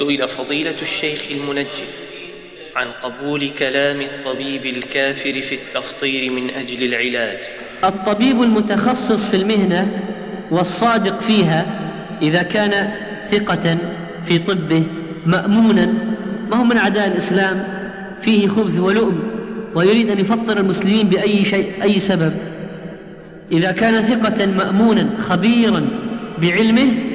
سئل فضيلة الشيخ المنجد عن قبول كلام الطبيب الكافر في التفطير من أجل العلاج. الطبيب المتخصص في المهنة والصادق فيها إذا كان ثقة في طبه مأمونا ما هو من أعداء الإسلام؟ فيه خبث ولؤم ويريد أن يفطر المسلمين بأي شيء أي سبب. إذا كان ثقة مأمونا خبيرا بعلمه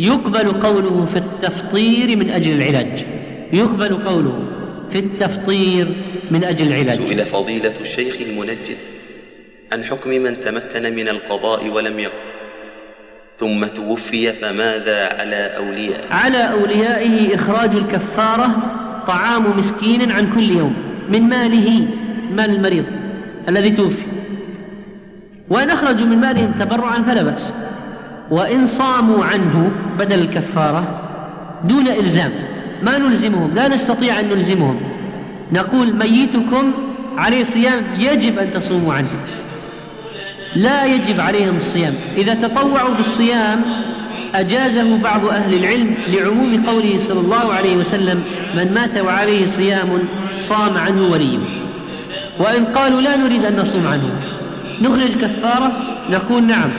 يقبل قوله في التفطير من أجل العلاج. يقبل قوله في التفطير من أجل العلاج. سئل فضيلة الشيخ المنجد عن حكم من تمكن من القضاء ولم يقض ثم توفي فماذا على أوليائه على أوليائه إخراج الكفارة طعام مسكين عن كل يوم من ماله مال المريض الذي توفي. وإن أخرجوا من مالهم تبرعا فلا بأس. وإن صاموا عنه بدل الكفارة دون إلزام. ما نلزمهم؟ لا نستطيع أن نلزمهم. نقول ميتكم عليه صيام يجب أن تصوموا عنه. لا يجب عليهم الصيام. إذا تطوعوا بالصيام أجازه بعض أهل العلم لعموم قوله صلى الله عليه وسلم من مات وعليه صيام صام عنه وليه. وإن قالوا لا نريد أن نصوم عنه. نخرج كفارة نقول نعم.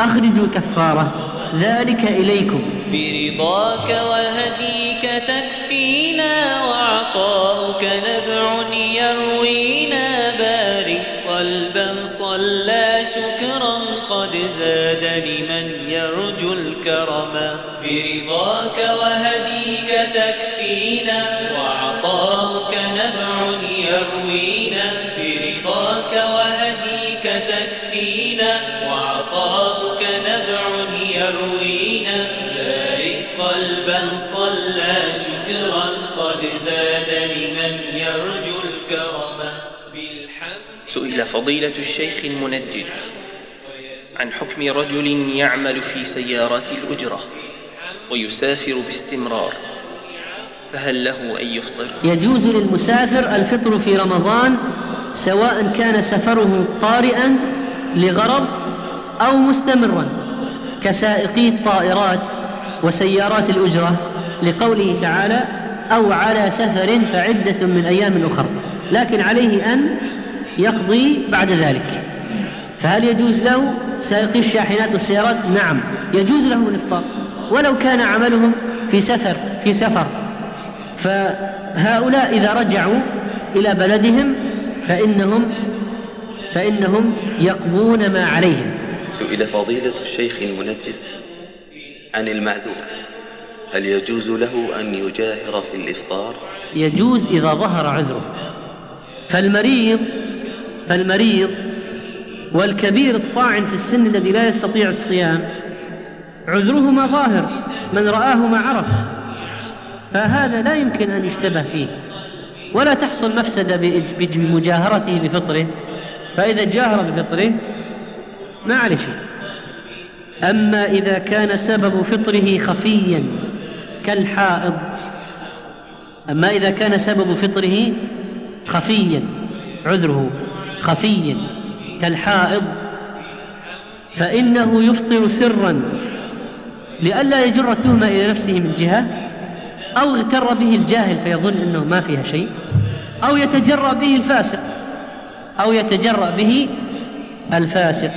أخرجوا كفارة ذلك إليكم. برضاك وهديك تكفينا وعطاؤك نبع يروينا بارك قلبا صلى شكرا قد زاد لمن يرجو الكرم. برضاك وهديك تكفينا وعطاؤك نبع يروينا سئل فضيلة الشيخ المنجد عن حكم رجل يعمل في سيارات الأجرة ويسافر باستمرار فهل له أن يفطر؟ يجوز للمسافر الفطر في رمضان سواء كان سفره طارئا لغرض أو مستمرا كسائقي الطائرات وسيارات الأجرة لقوله تعالى أو على سفر فعدة من أيام أخر لكن عليه أن يقضي بعد ذلك. فهل يجوز له سائقي الشاحنات والسيارات نعم يجوز له الإفطار ولو كان عملهم في سفر في سفر. فهؤلاء إذا رجعوا إلى بلدهم فإنهم فإنهم يقضون ما عليهم. سئل فضيلة الشيخ المنجد عن المعذور. هل يجوز له أن يجاهر في الإفطار؟ يجوز إذا ظهر عذره. فالمريض فالمريض والكبير الطاعن في السن الذي لا يستطيع الصيام عذرهما ظاهر من رآه ما عرف فهذا لا يمكن أن يشتبه فيه. ولا تحصل مفسدة بمجاهرته بفطره فإذا جاهر بفطره ما عليه شيء. أما إذا كان سبب فطره خفيا كالحائض أما إذا كان سبب فطره خفيا عذره خفيا كالحائض. فإنه يفطر سرا لئلا يجر التهمة إلى نفسه من جهة أو اغتر به الجاهل فيظن أنه ما فيها شيء أو يتجرأ به الفاسق أو يتجرأ به الفاسق.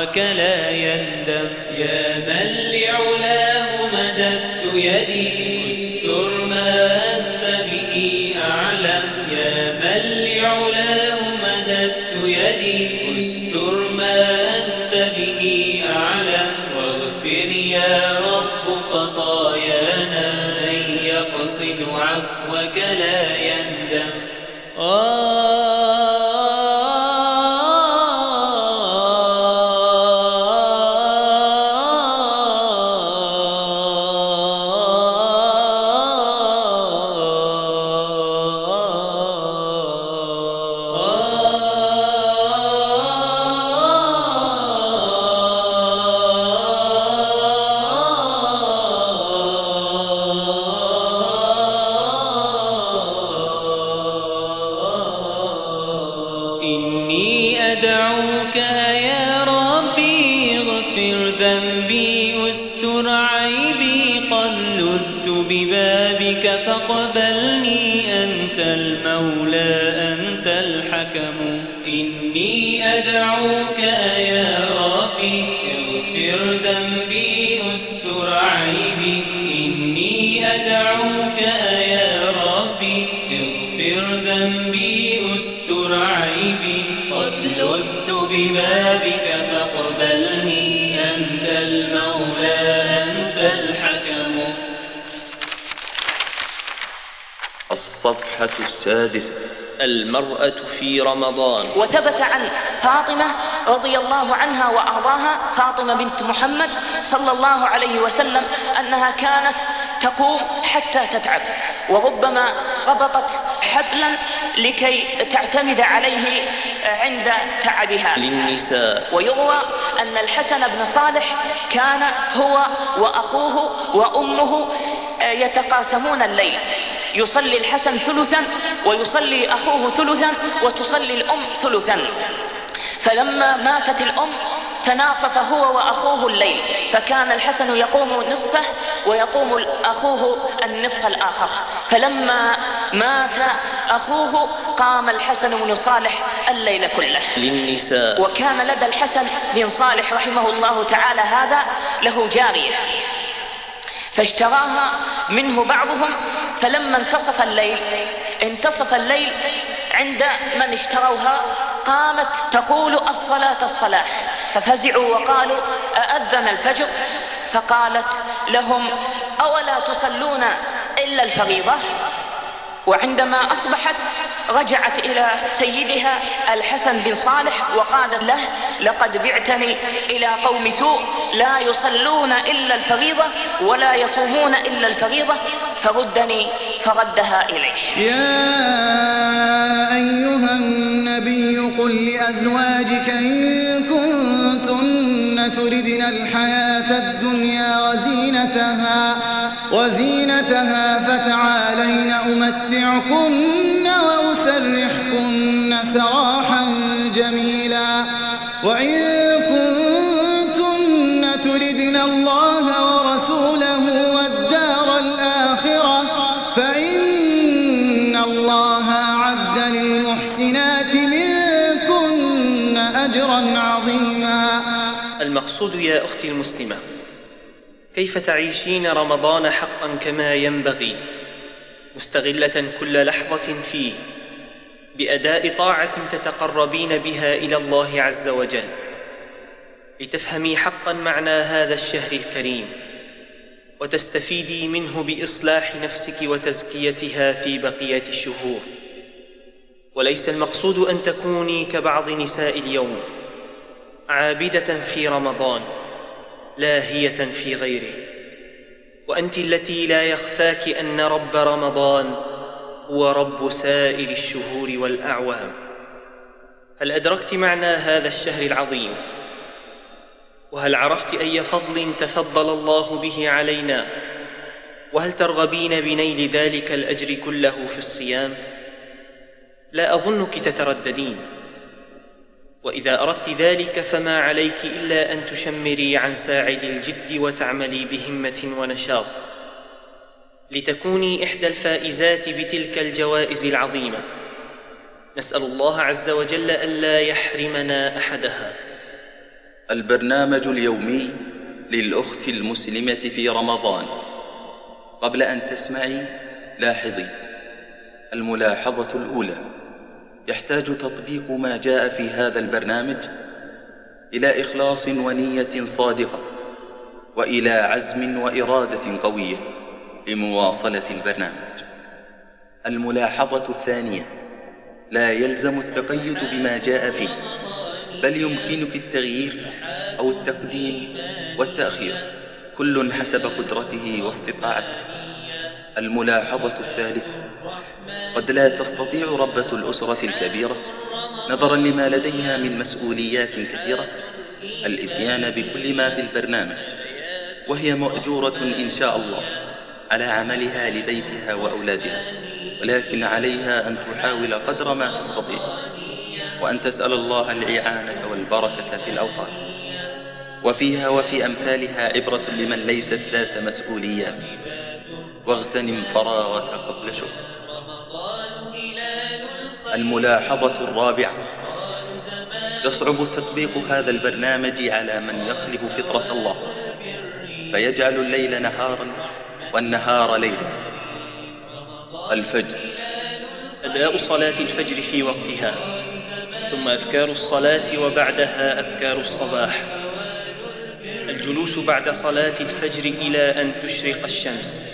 عفوك لا يندم يا من لعلاه مددت يدي. استر ما أنت به أعلم. يا من لعلاه مددت يدي. استر ما أنت به أعلم. واغفر يا رب خطايانا من يقصد عفوك لا يندم إني الصفحة السادسة. المرأة في رمضان. وثبت عن فاطمة رضي الله عنها وأرضاها فاطمة بنت محمد صلى الله عليه وسلم أنها كانت تقوم حتى تتعب وربما ربطت حبلا لكي تعتمد عليه عند تعبها. للنساء. ويروى أن الحسن بن صالح كان هو وأخوه وأمه يتقاسمون الليل. يصلي الحسن ثلثا ويصلي أخوه ثلثا وتصلي الأم ثلثا. فلما ماتت الأم تناصف هو وأخوه الليل فكان الحسن يقوم نصفه ويقوم أخوه النصف الآخر. فلما مات أخوه قام الحسن بن صالح الليل كله. للنساء. وكان لدى الحسن بن صالح رحمه الله تعالى هذا له جارية. فاشتراها منه بعضهم فلما انتصف الليل انتصف الليل عند من اشتروها قامت تقول الصلاة الصلاة ففزعوا وقالوا أأذن الفجر؟ فقالت لهم أولا تصلون إلا الفريضة؟ وعندما أصبحت رجعت إلى سيدها الحسن بن صالح وقالت له لقد بعتني إلى قوم سوء لا يصلون إلا الفريضة ولا يصومون إلا الفريضة فردني فردها إليه. يا أيها النبي قل لأزواجك إن كنتن تردن الحياة وزينتها فتعالين أمتعكن وأسرحكن سراحا جميلا. وإن كنتن تردن الله ورسوله والدار الآخرة فإن الله أعد للمحسنات منكن أجرا عظيما. المقصود يا أختي المسلمة كيف تعيشين رمضان حقا كما ينبغي؟ مستغلة كل لحظة فيه بأداء طاعة تتقربين بها إلى الله عز وجل. لتفهمي حقا معنى هذا الشهر الكريم وتستفيدي منه بإصلاح نفسك وتزكيتها في بقية الشهور. وليس المقصود أن تكوني كبعض نساء اليوم عابدة في رمضان. لاهية في غيره. وأنت التي لا يخفاك أن رب رمضان هو رب سائر الشهور والأعوام. هل أدركت معنى هذا الشهر العظيم؟ وهل عرفت أي فضل تفضل الله به علينا؟ وهل ترغبين بنيل ذلك الأجر كله في الصيام؟ لا أظنك تترددين. وإذا أردت ذلك فما عليك إلا أن تشمري عن ساعد الجد وتعملي بهمة ونشاط. لتكوني إحدى الفائزات بتلك الجوائز العظيمة. نسأل الله عز وجل ألا يحرمنا أحدها. البرنامج اليومي للأخت المسلمة في رمضان. قبل أن تسمعي لاحظي. الملاحظة الأولى. يحتاج تطبيق ما جاء في هذا البرنامج إلى إخلاص ونية صادقة وإلى عزم وإرادة قوية لمواصلة البرنامج. الملاحظة الثانية لا يلزم التقيد بما جاء فيه بل يمكنك التغيير أو التقديم والتأخير كل حسب قدرته واستطاعته. الملاحظة الثالثة قد لا تستطيع ربة الأسرة الكبيرة نظرا لما لديها من مسؤوليات كثيرة الإتيان بكل ما في البرنامج وهي مأجورة إن شاء الله على عملها لبيتها وأولادها ولكن عليها أن تحاول قدر ما تستطيع وأن تسأل الله الإعانة والبركة في الأوقات وفيها وفي أمثالها عبرة لمن ليست ذات مسؤوليات واغتنم فراغك قبل شغل الملاحظة الرابعة. يصعب تطبيق هذا البرنامج على من يقلب فطرة الله. فيجعل الليل نهارا والنهار ليلا. الفجر. أداء صلاة الفجر في وقتها. ثم أذكار الصلاة وبعدها أذكار الصباح. الجلوس بعد صلاة الفجر إلى أن تشرق الشمس.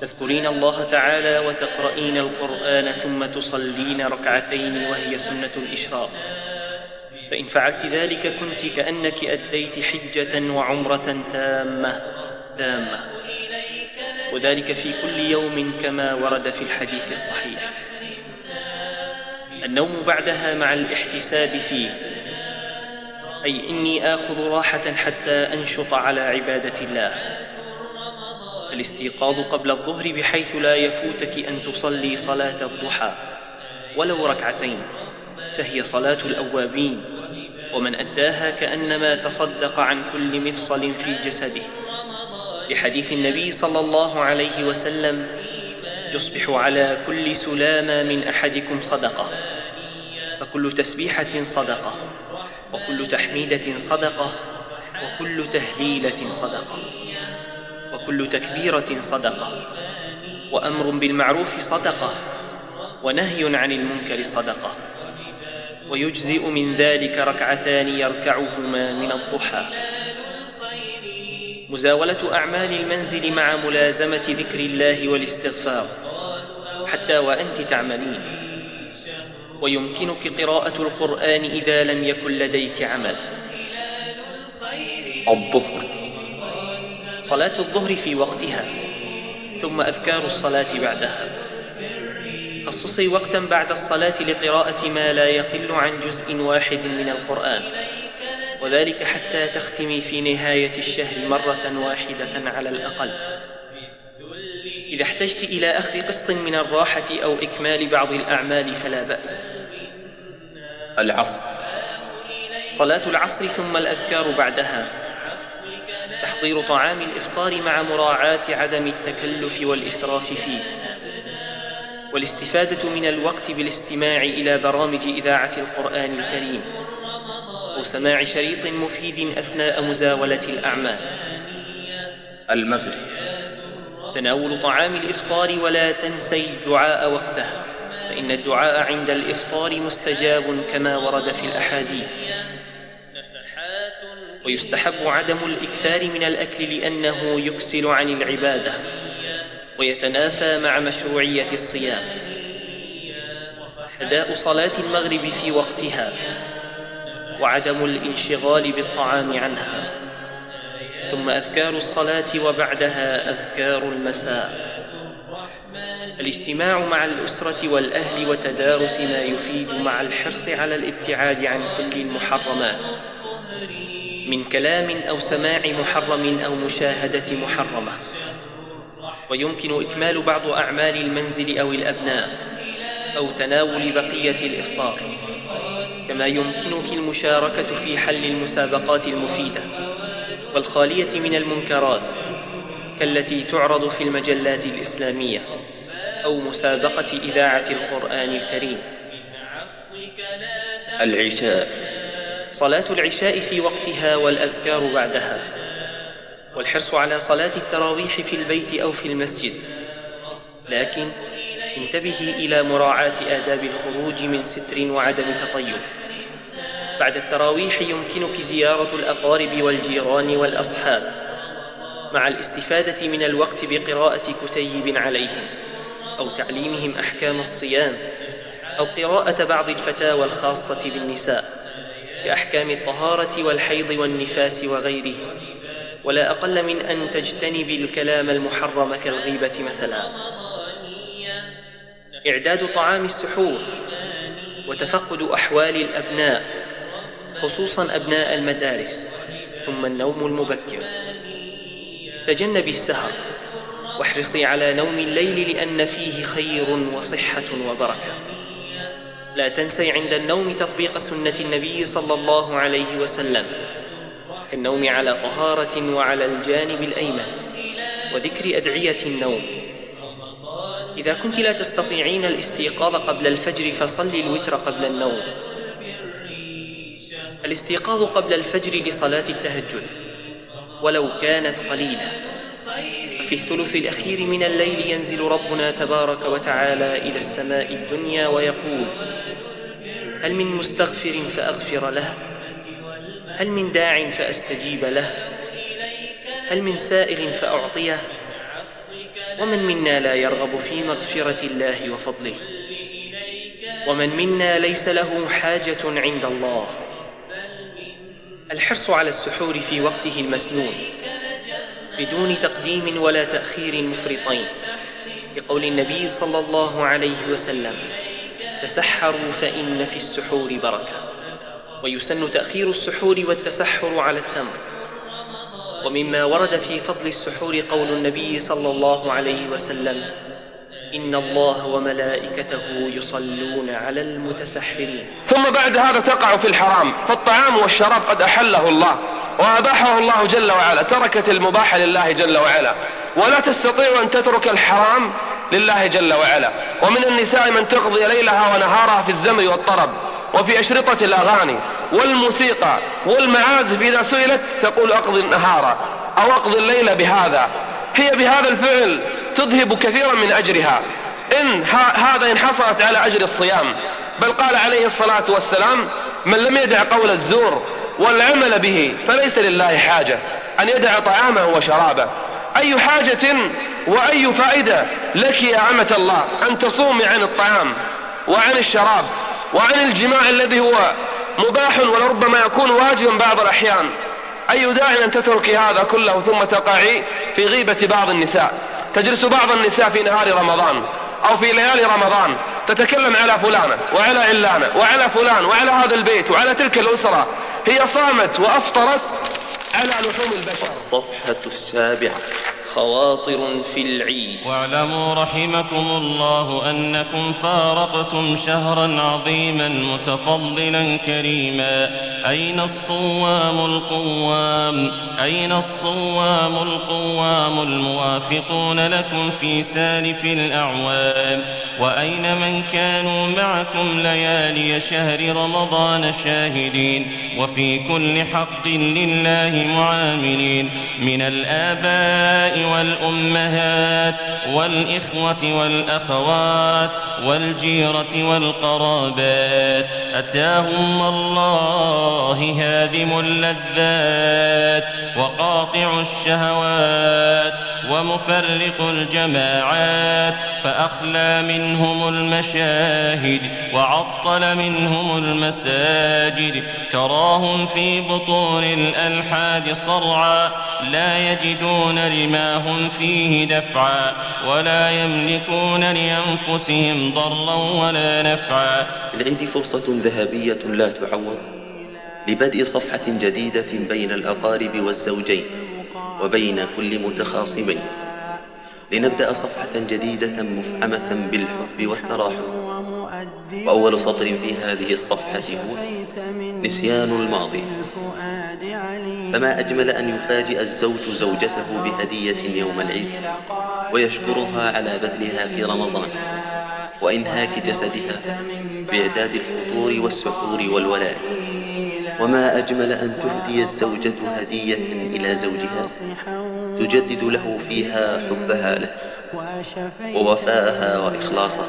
تذكرين الله تعالى وتقرؤين القرآن ثم تصلين ركعتين وهي سنة الإشراق. فإن فعلت ذلك كنت كأنك أديت حجة وعمرة تامة. تامة. وذلك في كل يوم كما ورد في الحديث الصحيح. النوم بعدها مع الاحتساب فيه. أي إني آخذ راحة حتى أنشط على عبادة الله. الاستيقاظ قبل الظهر بحيث لا يفوتك أن تصلي صلاة الضحى ولو ركعتين فهي صلاة الأوابين ومن أداها كأنما تصدق عن كل مفصل في جسده. لحديث النبي صلى الله عليه وسلم يصبح على كل سلامة من أحدكم صدقة فكل تسبيحة صدقة وكل تحميدة صدقة وكل تهليلة صدقة. وكل تكبيرة صدقة وأمر بالمعروف صدقة ونهي عن المنكر صدقة. ويجزئ من ذلك ركعتان يركعهما من الضحى. مزاولة أعمال المنزل مع ملازمة ذكر الله والاستغفار حتى وأنت تعملين. ويمكنك قراءة القرآن إذا لم يكن لديك عمل. الظهر. صلاة الظهر في وقتها ثم أذكار الصلاة بعدها. خصصي وقتا بعد الصلاة لقراءة ما لا يقل عن جزء واحد من القرآن وذلك حتى تختمي في نهاية الشهر مرة واحدة على الأقل. إذا احتجت إلى أخذ قسط من الراحة أو إكمال بعض الأعمال فلا بأس. العصر. صلاة العصر ثم الأذكار بعدها. تحضير طعام الإفطار مع مراعاة عدم التكلف والإسراف فيه. والاستفادة من الوقت بالاستماع إلى برامج إذاعة القرآن الكريم أو سماع شريط مفيد أثناء مزاولة الأعمال. المغرب. تناول طعام الإفطار ولا تنسي الدعاء وقته فإن الدعاء عند الإفطار مستجاب كما ورد في الأحاديث. ويستحب عدم الإكثار من الأكل لأنه يكسل عن العبادة ويتنافى مع مشروعية الصيام. أداء صلاة المغرب في وقتها وعدم الانشغال بالطعام عنها. ثم أذكار الصلاة وبعدها أذكار المساء. الاجتماع مع الأسرة والأهل وتدارس ما يفيد مع الحرص على الابتعاد عن كل المحرمات. من كلام أو سماع محرم أو مشاهدة محرمة. ويمكن إكمال بعض أعمال المنزل أو الأبناء أو تناول بقية الإفطار كما يمكنك المشاركة في حل المسابقات المفيدة والخالية من المنكرات كالتي تعرض في المجلات الإسلامية أو مسابقة إذاعة القرآن الكريم. العشاء. صلاة العشاء في وقتها والأذكار بعدها والحرص على صلاة التراويح في البيت أو في المسجد. لكن انتبهي إلى مراعاة آداب الخروج من ستر وعدم تطيب. بعد التراويح يمكنك زيارة الأقارب والجيران والأصحاب مع الاستفادة من الوقت بقراءة كتيب عليهم أو تعليمهم أحكام الصيام أو قراءة بعض الفتاوى الخاصة بالنساء. كأحكام الطهارة والحيض والنفاس وغيره ولا أقل من أن تجتنبي الكلام المحرم كالغيبة مثلا. إعداد طعام السحور وتفقد أحوال الأبناء خصوصا أبناء المدارس ثم النوم المبكر. تجنبي السهر واحرصي على نوم الليل لأن فيه خير وصحة وبركة. لا تنسي عند النوم تطبيق سنة النبي صلى الله عليه وسلم كالنوم على طهارة وعلى الجانب الأيمن وذكر أدعية النوم. إذا كنت لا تستطيعين الاستيقاظ قبل الفجر فصلي الوتر قبل النوم. الاستيقاظ قبل الفجر لصلاة التهجد ولو كانت قليلة. في الثلث الأخير من الليل ينزل ربنا تبارك وتعالى إلى السماء الدنيا ويقول هل من مستغفر فأغفر له؟ هل من داع فأستجيب له؟ هل من سائل فأعطيه؟ ومن منا لا يرغب في مغفرة الله وفضله؟ ومن منا ليس له حاجة عند الله؟ الحرص على السحور في وقته المسنون. بدون تقديم ولا تأخير مفرطين. لقول النبي صلى الله عليه وسلم تسحروا فإن في السحور بركة. ويسن تأخير السحور والتسحر على التمر. ومما ورد في فضل السحور قول النبي صلى الله عليه وسلم إن الله وملائكته يصلون على المتسحرين. ثم بعد هذا تقع في الحرام فالطعام والشراب قد أحله الله. وأباحه الله جل وعلا. تركت المباح لله جل وعلا. ولا تستطيع أن تترك الحرام لله جل وعلا. ومن النساء من تقضي ليلها ونهارها في الزمر والطرب. وفي أشرطة الأغاني والموسيقى والمعازف. إذا سئلت تقول أقضي النهار أو أقضي الليل بهذا. هي بهذا الفعل تذهب كثيرا من أجرها. إن هذا إن حصلت على أجر الصيام. بل قال عليه الصلاة والسلام من لم يدع قول الزور والعمل به فليس لله حاجة. أن يدع طعامه وشرابه. أي حاجة وأي فائدة لك يا أمة الله؟ أن تصومي عن الطعام وعن الشراب وعن الجماع الذي هو مباح ولربما يكون واجبا بعض الأحيان. أي داع أن تتركي هذا كله ثم تقعي في غيبة بعض النساء. تجلس بعض النساء في نهار رمضان أو في ليالي رمضان. تتكلم على فلانة وعلى علانة وعلى فلان وعلى هذا البيت وعلى تلك الأسرة. هي صامت وأفطرت على لحوم البشر. الصفحة السابعة. خواطر في العيد. واعلموا رحمكم الله أنكم فارقتم شهرا عظيما متفضلا كريما. أين الصوام القوام؟ أين الصوام القوام الموافقون لكم في سالف الأعوام؟ وأين من كانوا معكم ليالي شهر رمضان شاهدين؟ وفي كل حق لله معاملين. من الآباء والأمهات والإخوة والأخوات والجيرة والقرابات أتاهم الله هادم اللذات وقاطع الشهوات ومفرق الجماعات فأخلى منهم المشاهد وعطل منهم المساجد. تراهم في بطون الألحاد صرعا لا يجدون لما هم فيه دفعا ولا يملكون لأنفسهم ضرا ولا نفعا. العيد فرصة ذهبية لا تعوض لبدء صفحة جديدة بين الأقارب والزوجين. وبين كل متخاصمين. لنبدأ صفحة جديدة مفعمة بالحب والتراحم. وأول سطر في هذه الصفحة هو نسيان الماضي. فما أجمل أن يفاجئ الزوج زوجته بهدية يوم العيد ويشكرها على بذلها في رمضان وإنهاك جسدها بإعداد الفطور والسحور والولاء. وما أجمل أن تهدي الزوجة هدية إلى زوجها. تجدد له فيها حبها له ووفاءها وإخلاصها.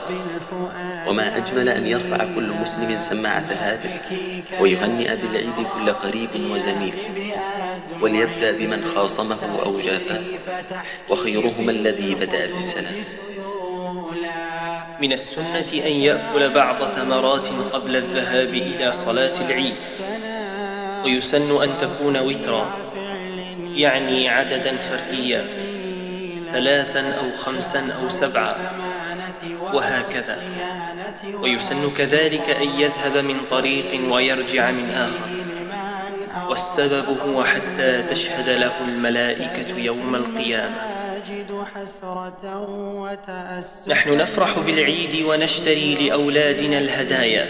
وما أجمل أن يرفع كل مسلم سماعة الهاتف ويهنئ بالعيد كل قريب وزميل وليبدأ بمن خاصمه أو جافاه وخيرهما الذي بدأ بالسلام. من السنة أن يأكل بعض تمرات قبل الذهاب إلى صلاة العيد. ويسن أن تكون وترا يعني عددا فرديا ثلاثا أو خمسا أو سبعا وهكذا. ويسن كذلك أن يذهب من طريق ويرجع من آخر. والسبب هو حتى تشهد له الملائكة يوم القيامة. نحن نفرح بالعيد ونشتري لأولادنا الهدايا.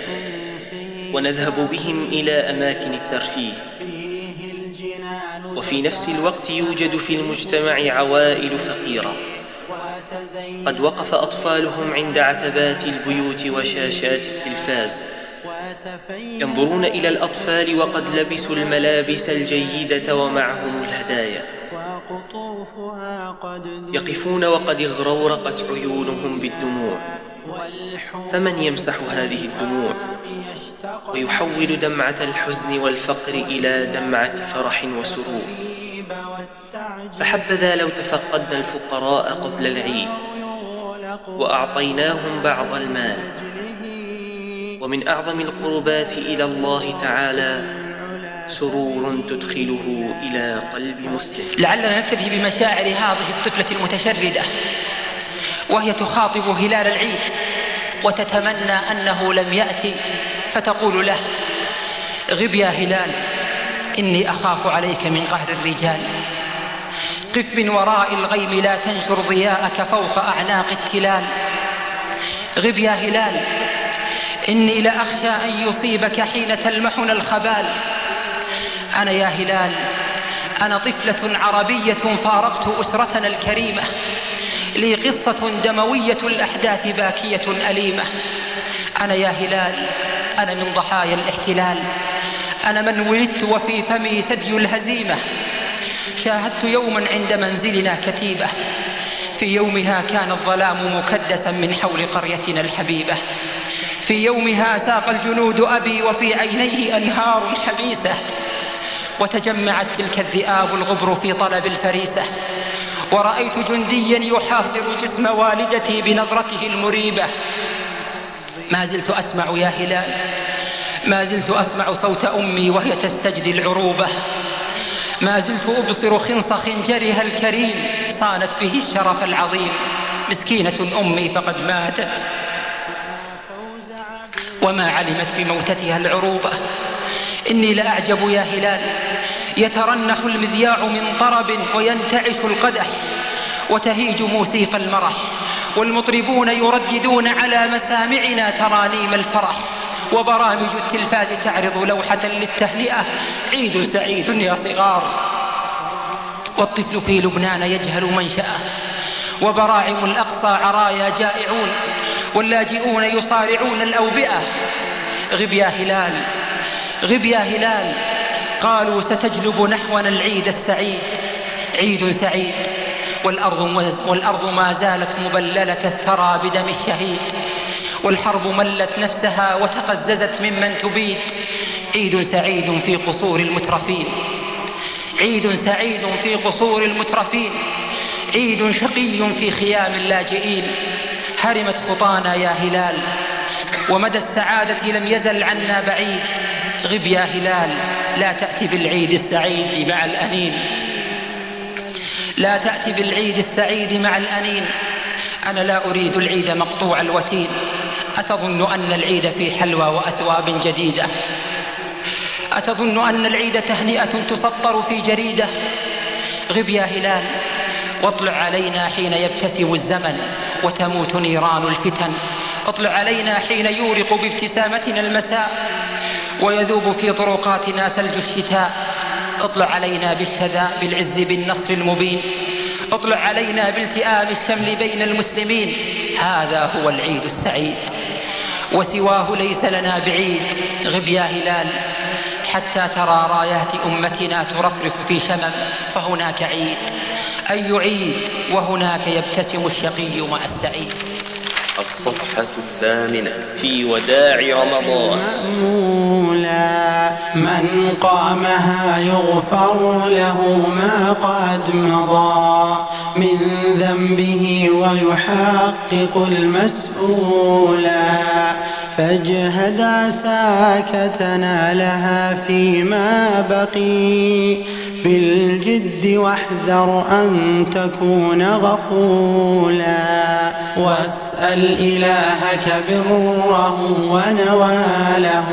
ونذهب بهم إلى أماكن الترفيه. وفي نفس الوقت يوجد في المجتمع عوائل فقيرة. قد وقف أطفالهم عند عتبات البيوت وشاشات التلفاز. ينظرون إلى الأطفال وقد لبسوا الملابس الجيدة ومعهم الهدايا. يقفون وقد اغرورقت عيونهم بالدموع. فمن يمسح هذه الدموع ويحول دمعة الحزن والفقر إلى دمعة فرح وسرور؟ فحبذا لو تفقدنا الفقراء قبل العيد وأعطيناهم بعض المال ومن أعظم القربات إلى الله تعالى سرور تدخله إلى قلب مسلم. لعلنا نكتفي بمشاعر هذه الطفلة المتشردة. وهي تخاطب هلال العيد وتتمنى أنه لم يأتي فتقول له غب يا هلال إني أخاف عليك من قهر الرجال. قف من وراء الغيم لا تنشر ضياءك فوق أعناق التلال. غب يا هلال إني لأخشى أن يصيبك حين تلمحنا الخبال. أنا يا هلال أنا طفلة عربية فارقت أسرتنا الكريمة. لي قصة دموية الأحداث باكية أليمة. أنا يا هلال أنا من ضحايا الاحتلال. أنا من ولدت وفي فمي ثدي الهزيمة. شاهدت يوما عند منزلنا كتيبة. في يومها كان الظلام مكدسا من حول قريتنا الحبيبة. في يومها ساق الجنود أبي وفي عينيه أنهار حبيسة. وتجمعت تلك الذئاب الغبر في طلب الفريسة. ورأيت جنديا يحاصر جسم والدتي بنظرته المريبة. ما زلت أسمع يا هلال. ما زلت أسمع صوت أمي وهي تستجدي العروبة. ما زلت أبصر خنص خنجرها الكريم. صانت به الشرف العظيم. مسكينة أمي فقد ماتت. وما علمت بموتتها العروبة. إني لأعجب يا هلال. يترنح المذياع من طرب وينتعش القدح وتهيج موسيقى المرح والمطربون يرددون على مسامعنا ترانيم الفرح وبرامج التلفاز تعرض لوحة للتهنئة. عيد سعيد يا صغار. والطفل في لبنان يجهل منشأه وبراعم الأقصى عرايا جائعون واللاجئون يصارعون الأوبئة. غب يا هلال غب يا هلال. قالوا ستجلب نحونا العيد السعيد عيد سعيد. والأرض, والأرض ما زالت مبللة الثرى بدم الشهيد. والحرب ملت نفسها وتقززت ممن تبيد. عيد سعيد في قصور المترفين. عيد سعيد في قصور المترفين. عيد شقي في خيام اللاجئين. هرمت خطانا يا هلال. ومدى السعادة لم يزل عنا بعيد. غب يا هلال. لا تأتي بالعيد السعيد مع الأنين. لا تأتي بالعيد السعيد مع الأنين. أنا لا أريد العيد مقطوع الوتين. أتظن أن العيد في حلوى وأثواب جديدة. أتظن أن العيد تهنئة تسطر في جريدة. غب يا هلال واطلع علينا حين يبتسم الزمن وتموت نيران الفتن. اطلع علينا حين يورق بابتسامتنا المساء. ويذوب في طرقاتنا ثلج الشتاء. اطلع علينا بالشذا بالعز بالنصر المبين. اطلع علينا بالتئام الشمل بين المسلمين. هذا هو العيد السعيد. وسواه ليس لنا بعيد. غب يا هلال. حتى ترى رايات أمتنا ترفرف في شمم. فهناك عيد. أي عيد؟ وهناك يبتسم الشقي مع السعيد. الصفحة الثامنة. في وداع رمضان. مأمولا من قامها يغفر له ما قد مضى. من ذنبه ويحقق المسؤولا فاجهد عساك تنالها فيما بقي. بالجد واحذر أن تكون غفولا. واسأل إلهك بره ونواله.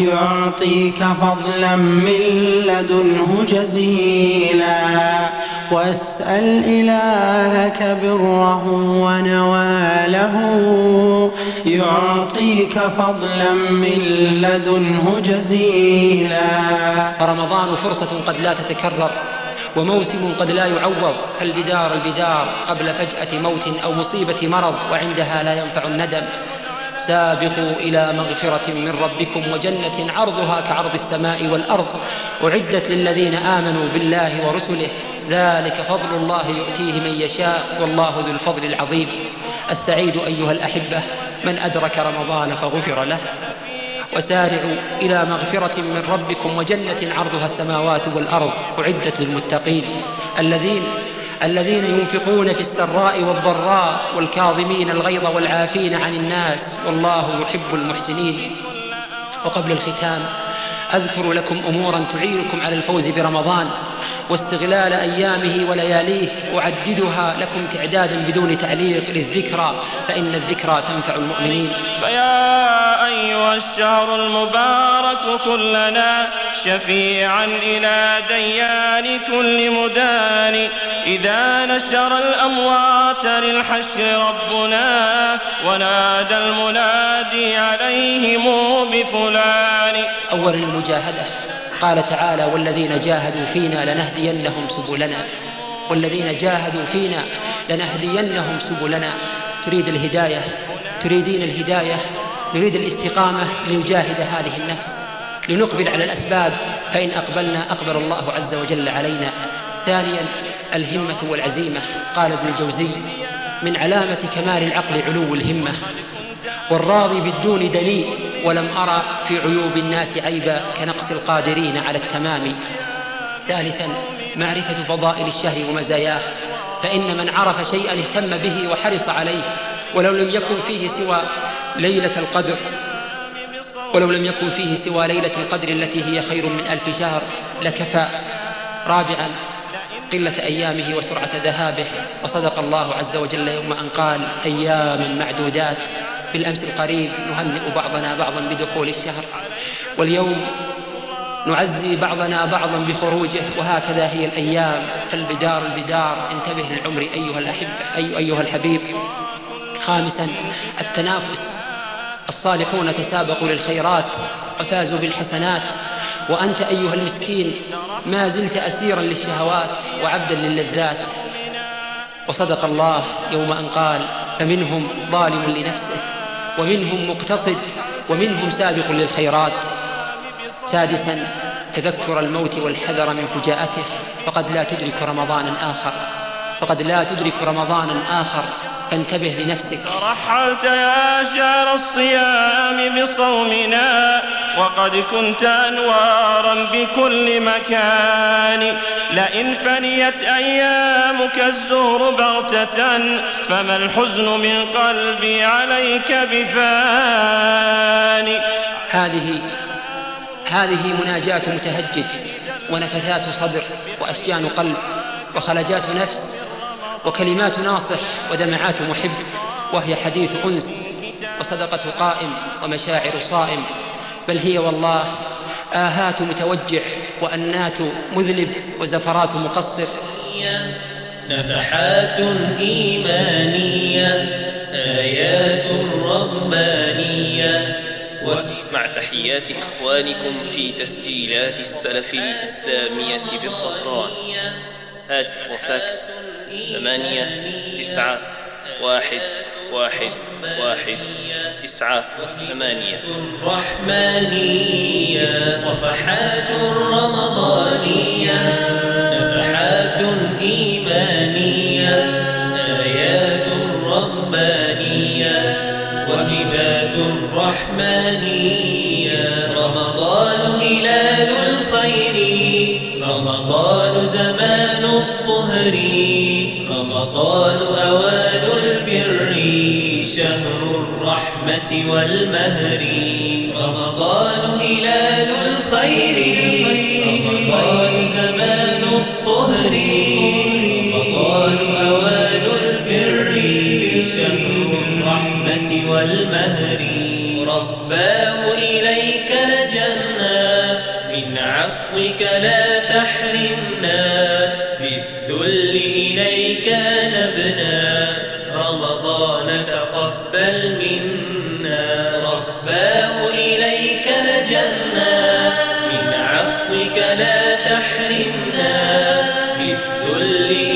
يعطيك فضلا من لدنه جزيلا. واسأل إلهك بره ونواله. يعطيك فضلا من لدنه جزيلا. رمضان فرصة قد لا تتكرر وموسم قد لا يعوض. البدار البدار قبل فجأة موت أو مصيبة مرض وعندها لا ينفع الندم؟ سابقوا إلى مغفرة من ربكم وجنة عرضها كعرض السماء والأرض. أعدت للذين آمنوا بالله ورسله ذلك فضل الله يؤتيه من يشاء والله ذو الفضل العظيم. السعيد أيها الأحبة من أدرك رمضان فغفر له. وسارعوا إلى مغفرة من ربكم وجنة عرضها السماوات والأرض أعدت للمتقين. الذين الذين ينفقون في السراء والضراء والكاظمين الغيظ والعافين عن الناس والله يحب المحسنين. وقبل الختام أذكر لكم أمورا تعينكم على الفوز برمضان. واستغلال أيامه ولياليه أعددها لكم تعدادا بدون تعليق للذكرى فإن الذكرى تنفع المؤمنين. فيا أيها الشهر المبارك كلنا شفيعا إلى ديان كل مدان. إذا نشر الأموات للحشر ربنا ونادى المنادي عليهم بفلان. أولا المجاهدة قال تعالى والذين جاهدوا فينا لنهدينهم سبلنا والذين جاهدوا فينا لنهدينهم سبلنا. تريد الهداية تريدين الهداية نريد الاستقامة لنجاهد هذه النفس لنقبل على الأسباب فإن أقبلنا أقبل الله عز وجل علينا. ثانيا الهمة والعزيمة. قال ابن الجوزي من علامة كمال العقل علو الهمة والراضي بالدون دنيء ولم أرى في عيوب الناس عيبا كنقص القادرين على التمام. ثالثا معرفة فضائل الشهر ومزاياه. فإن من عرف شيئا اهتم به وحرص عليه ولو لم يكن فيه سوى ليلة القدر ولو لم يكن فيه سوى ليلة القدر التي هي خير من ألف شهر لكفى. رابعا قلة أيامه وسرعة ذهابه. وصدق الله عز وجل يوم أن قال أيام معدودات. بالأمس القريب نهنئ بعضنا بعضا بدخول الشهر. واليوم نعزي بعضنا بعضا بخروجه وهكذا هي الأيام. فالبدار البدار. انتبه للعمر أيها الأحبة أي أيها الحبيب. خامسا التنافس. الصالحون تسابقوا للخيرات وفازوا بالحسنات. وأنت أيها المسكين ما زلت أسيرا للشهوات وعبدا للذات. وصدق الله يوم أن قال فمنهم ظالم لنفسه. ومنهم مقتصد ومنهم سابق للخيرات. سادسا تذكر الموت والحذر من فجاءته. فقد لا تدرك رمضانا آخر فقد لا تدرك رمضانا آخر فانتبه لنفسك. رحلت يا شهر الصيام بصومنا وقد كنت أنوارا بكل مكان. لئن فنيت أيامك الزهر بغتة فما الحزن من قلبي عليك بفاني هذه هذه مناجاة متهجد ونفثات صدر وأشجان قلب وخلجات نفس. وكلمات ناصح ودمعات محب وهي حديث أنس وصدقة قائم ومشاعر صائم. بل هي والله آهات متوجع وأنات مذنب وزفرات مقصر. نفحات إيمانية آيات ربانية. مع تحيات إخوانكم في تسجيلات السلف الإسلامية بالظهران هاتف وفاكس ثمانية تسعة واحد واحد واحد تسعة ثمانية. رحمانية صفحات رمضانية نفحات إيمانية آيات ربانية وهبات رحمانية رمضان هلال الخير رمضان زمان الطهر رمضان أوان البر شهر الرحمة والمهر رمضان هلال الخير رمضان زمان الطهر رمضان أوان البر شهر الرحمة والمهر رباه إليك لجأنا من عفوك لا تحرمنا. نبنا رمضان تقبل منا. رباه إليك لجأنا من عفوك لا تحرمنا. بالذل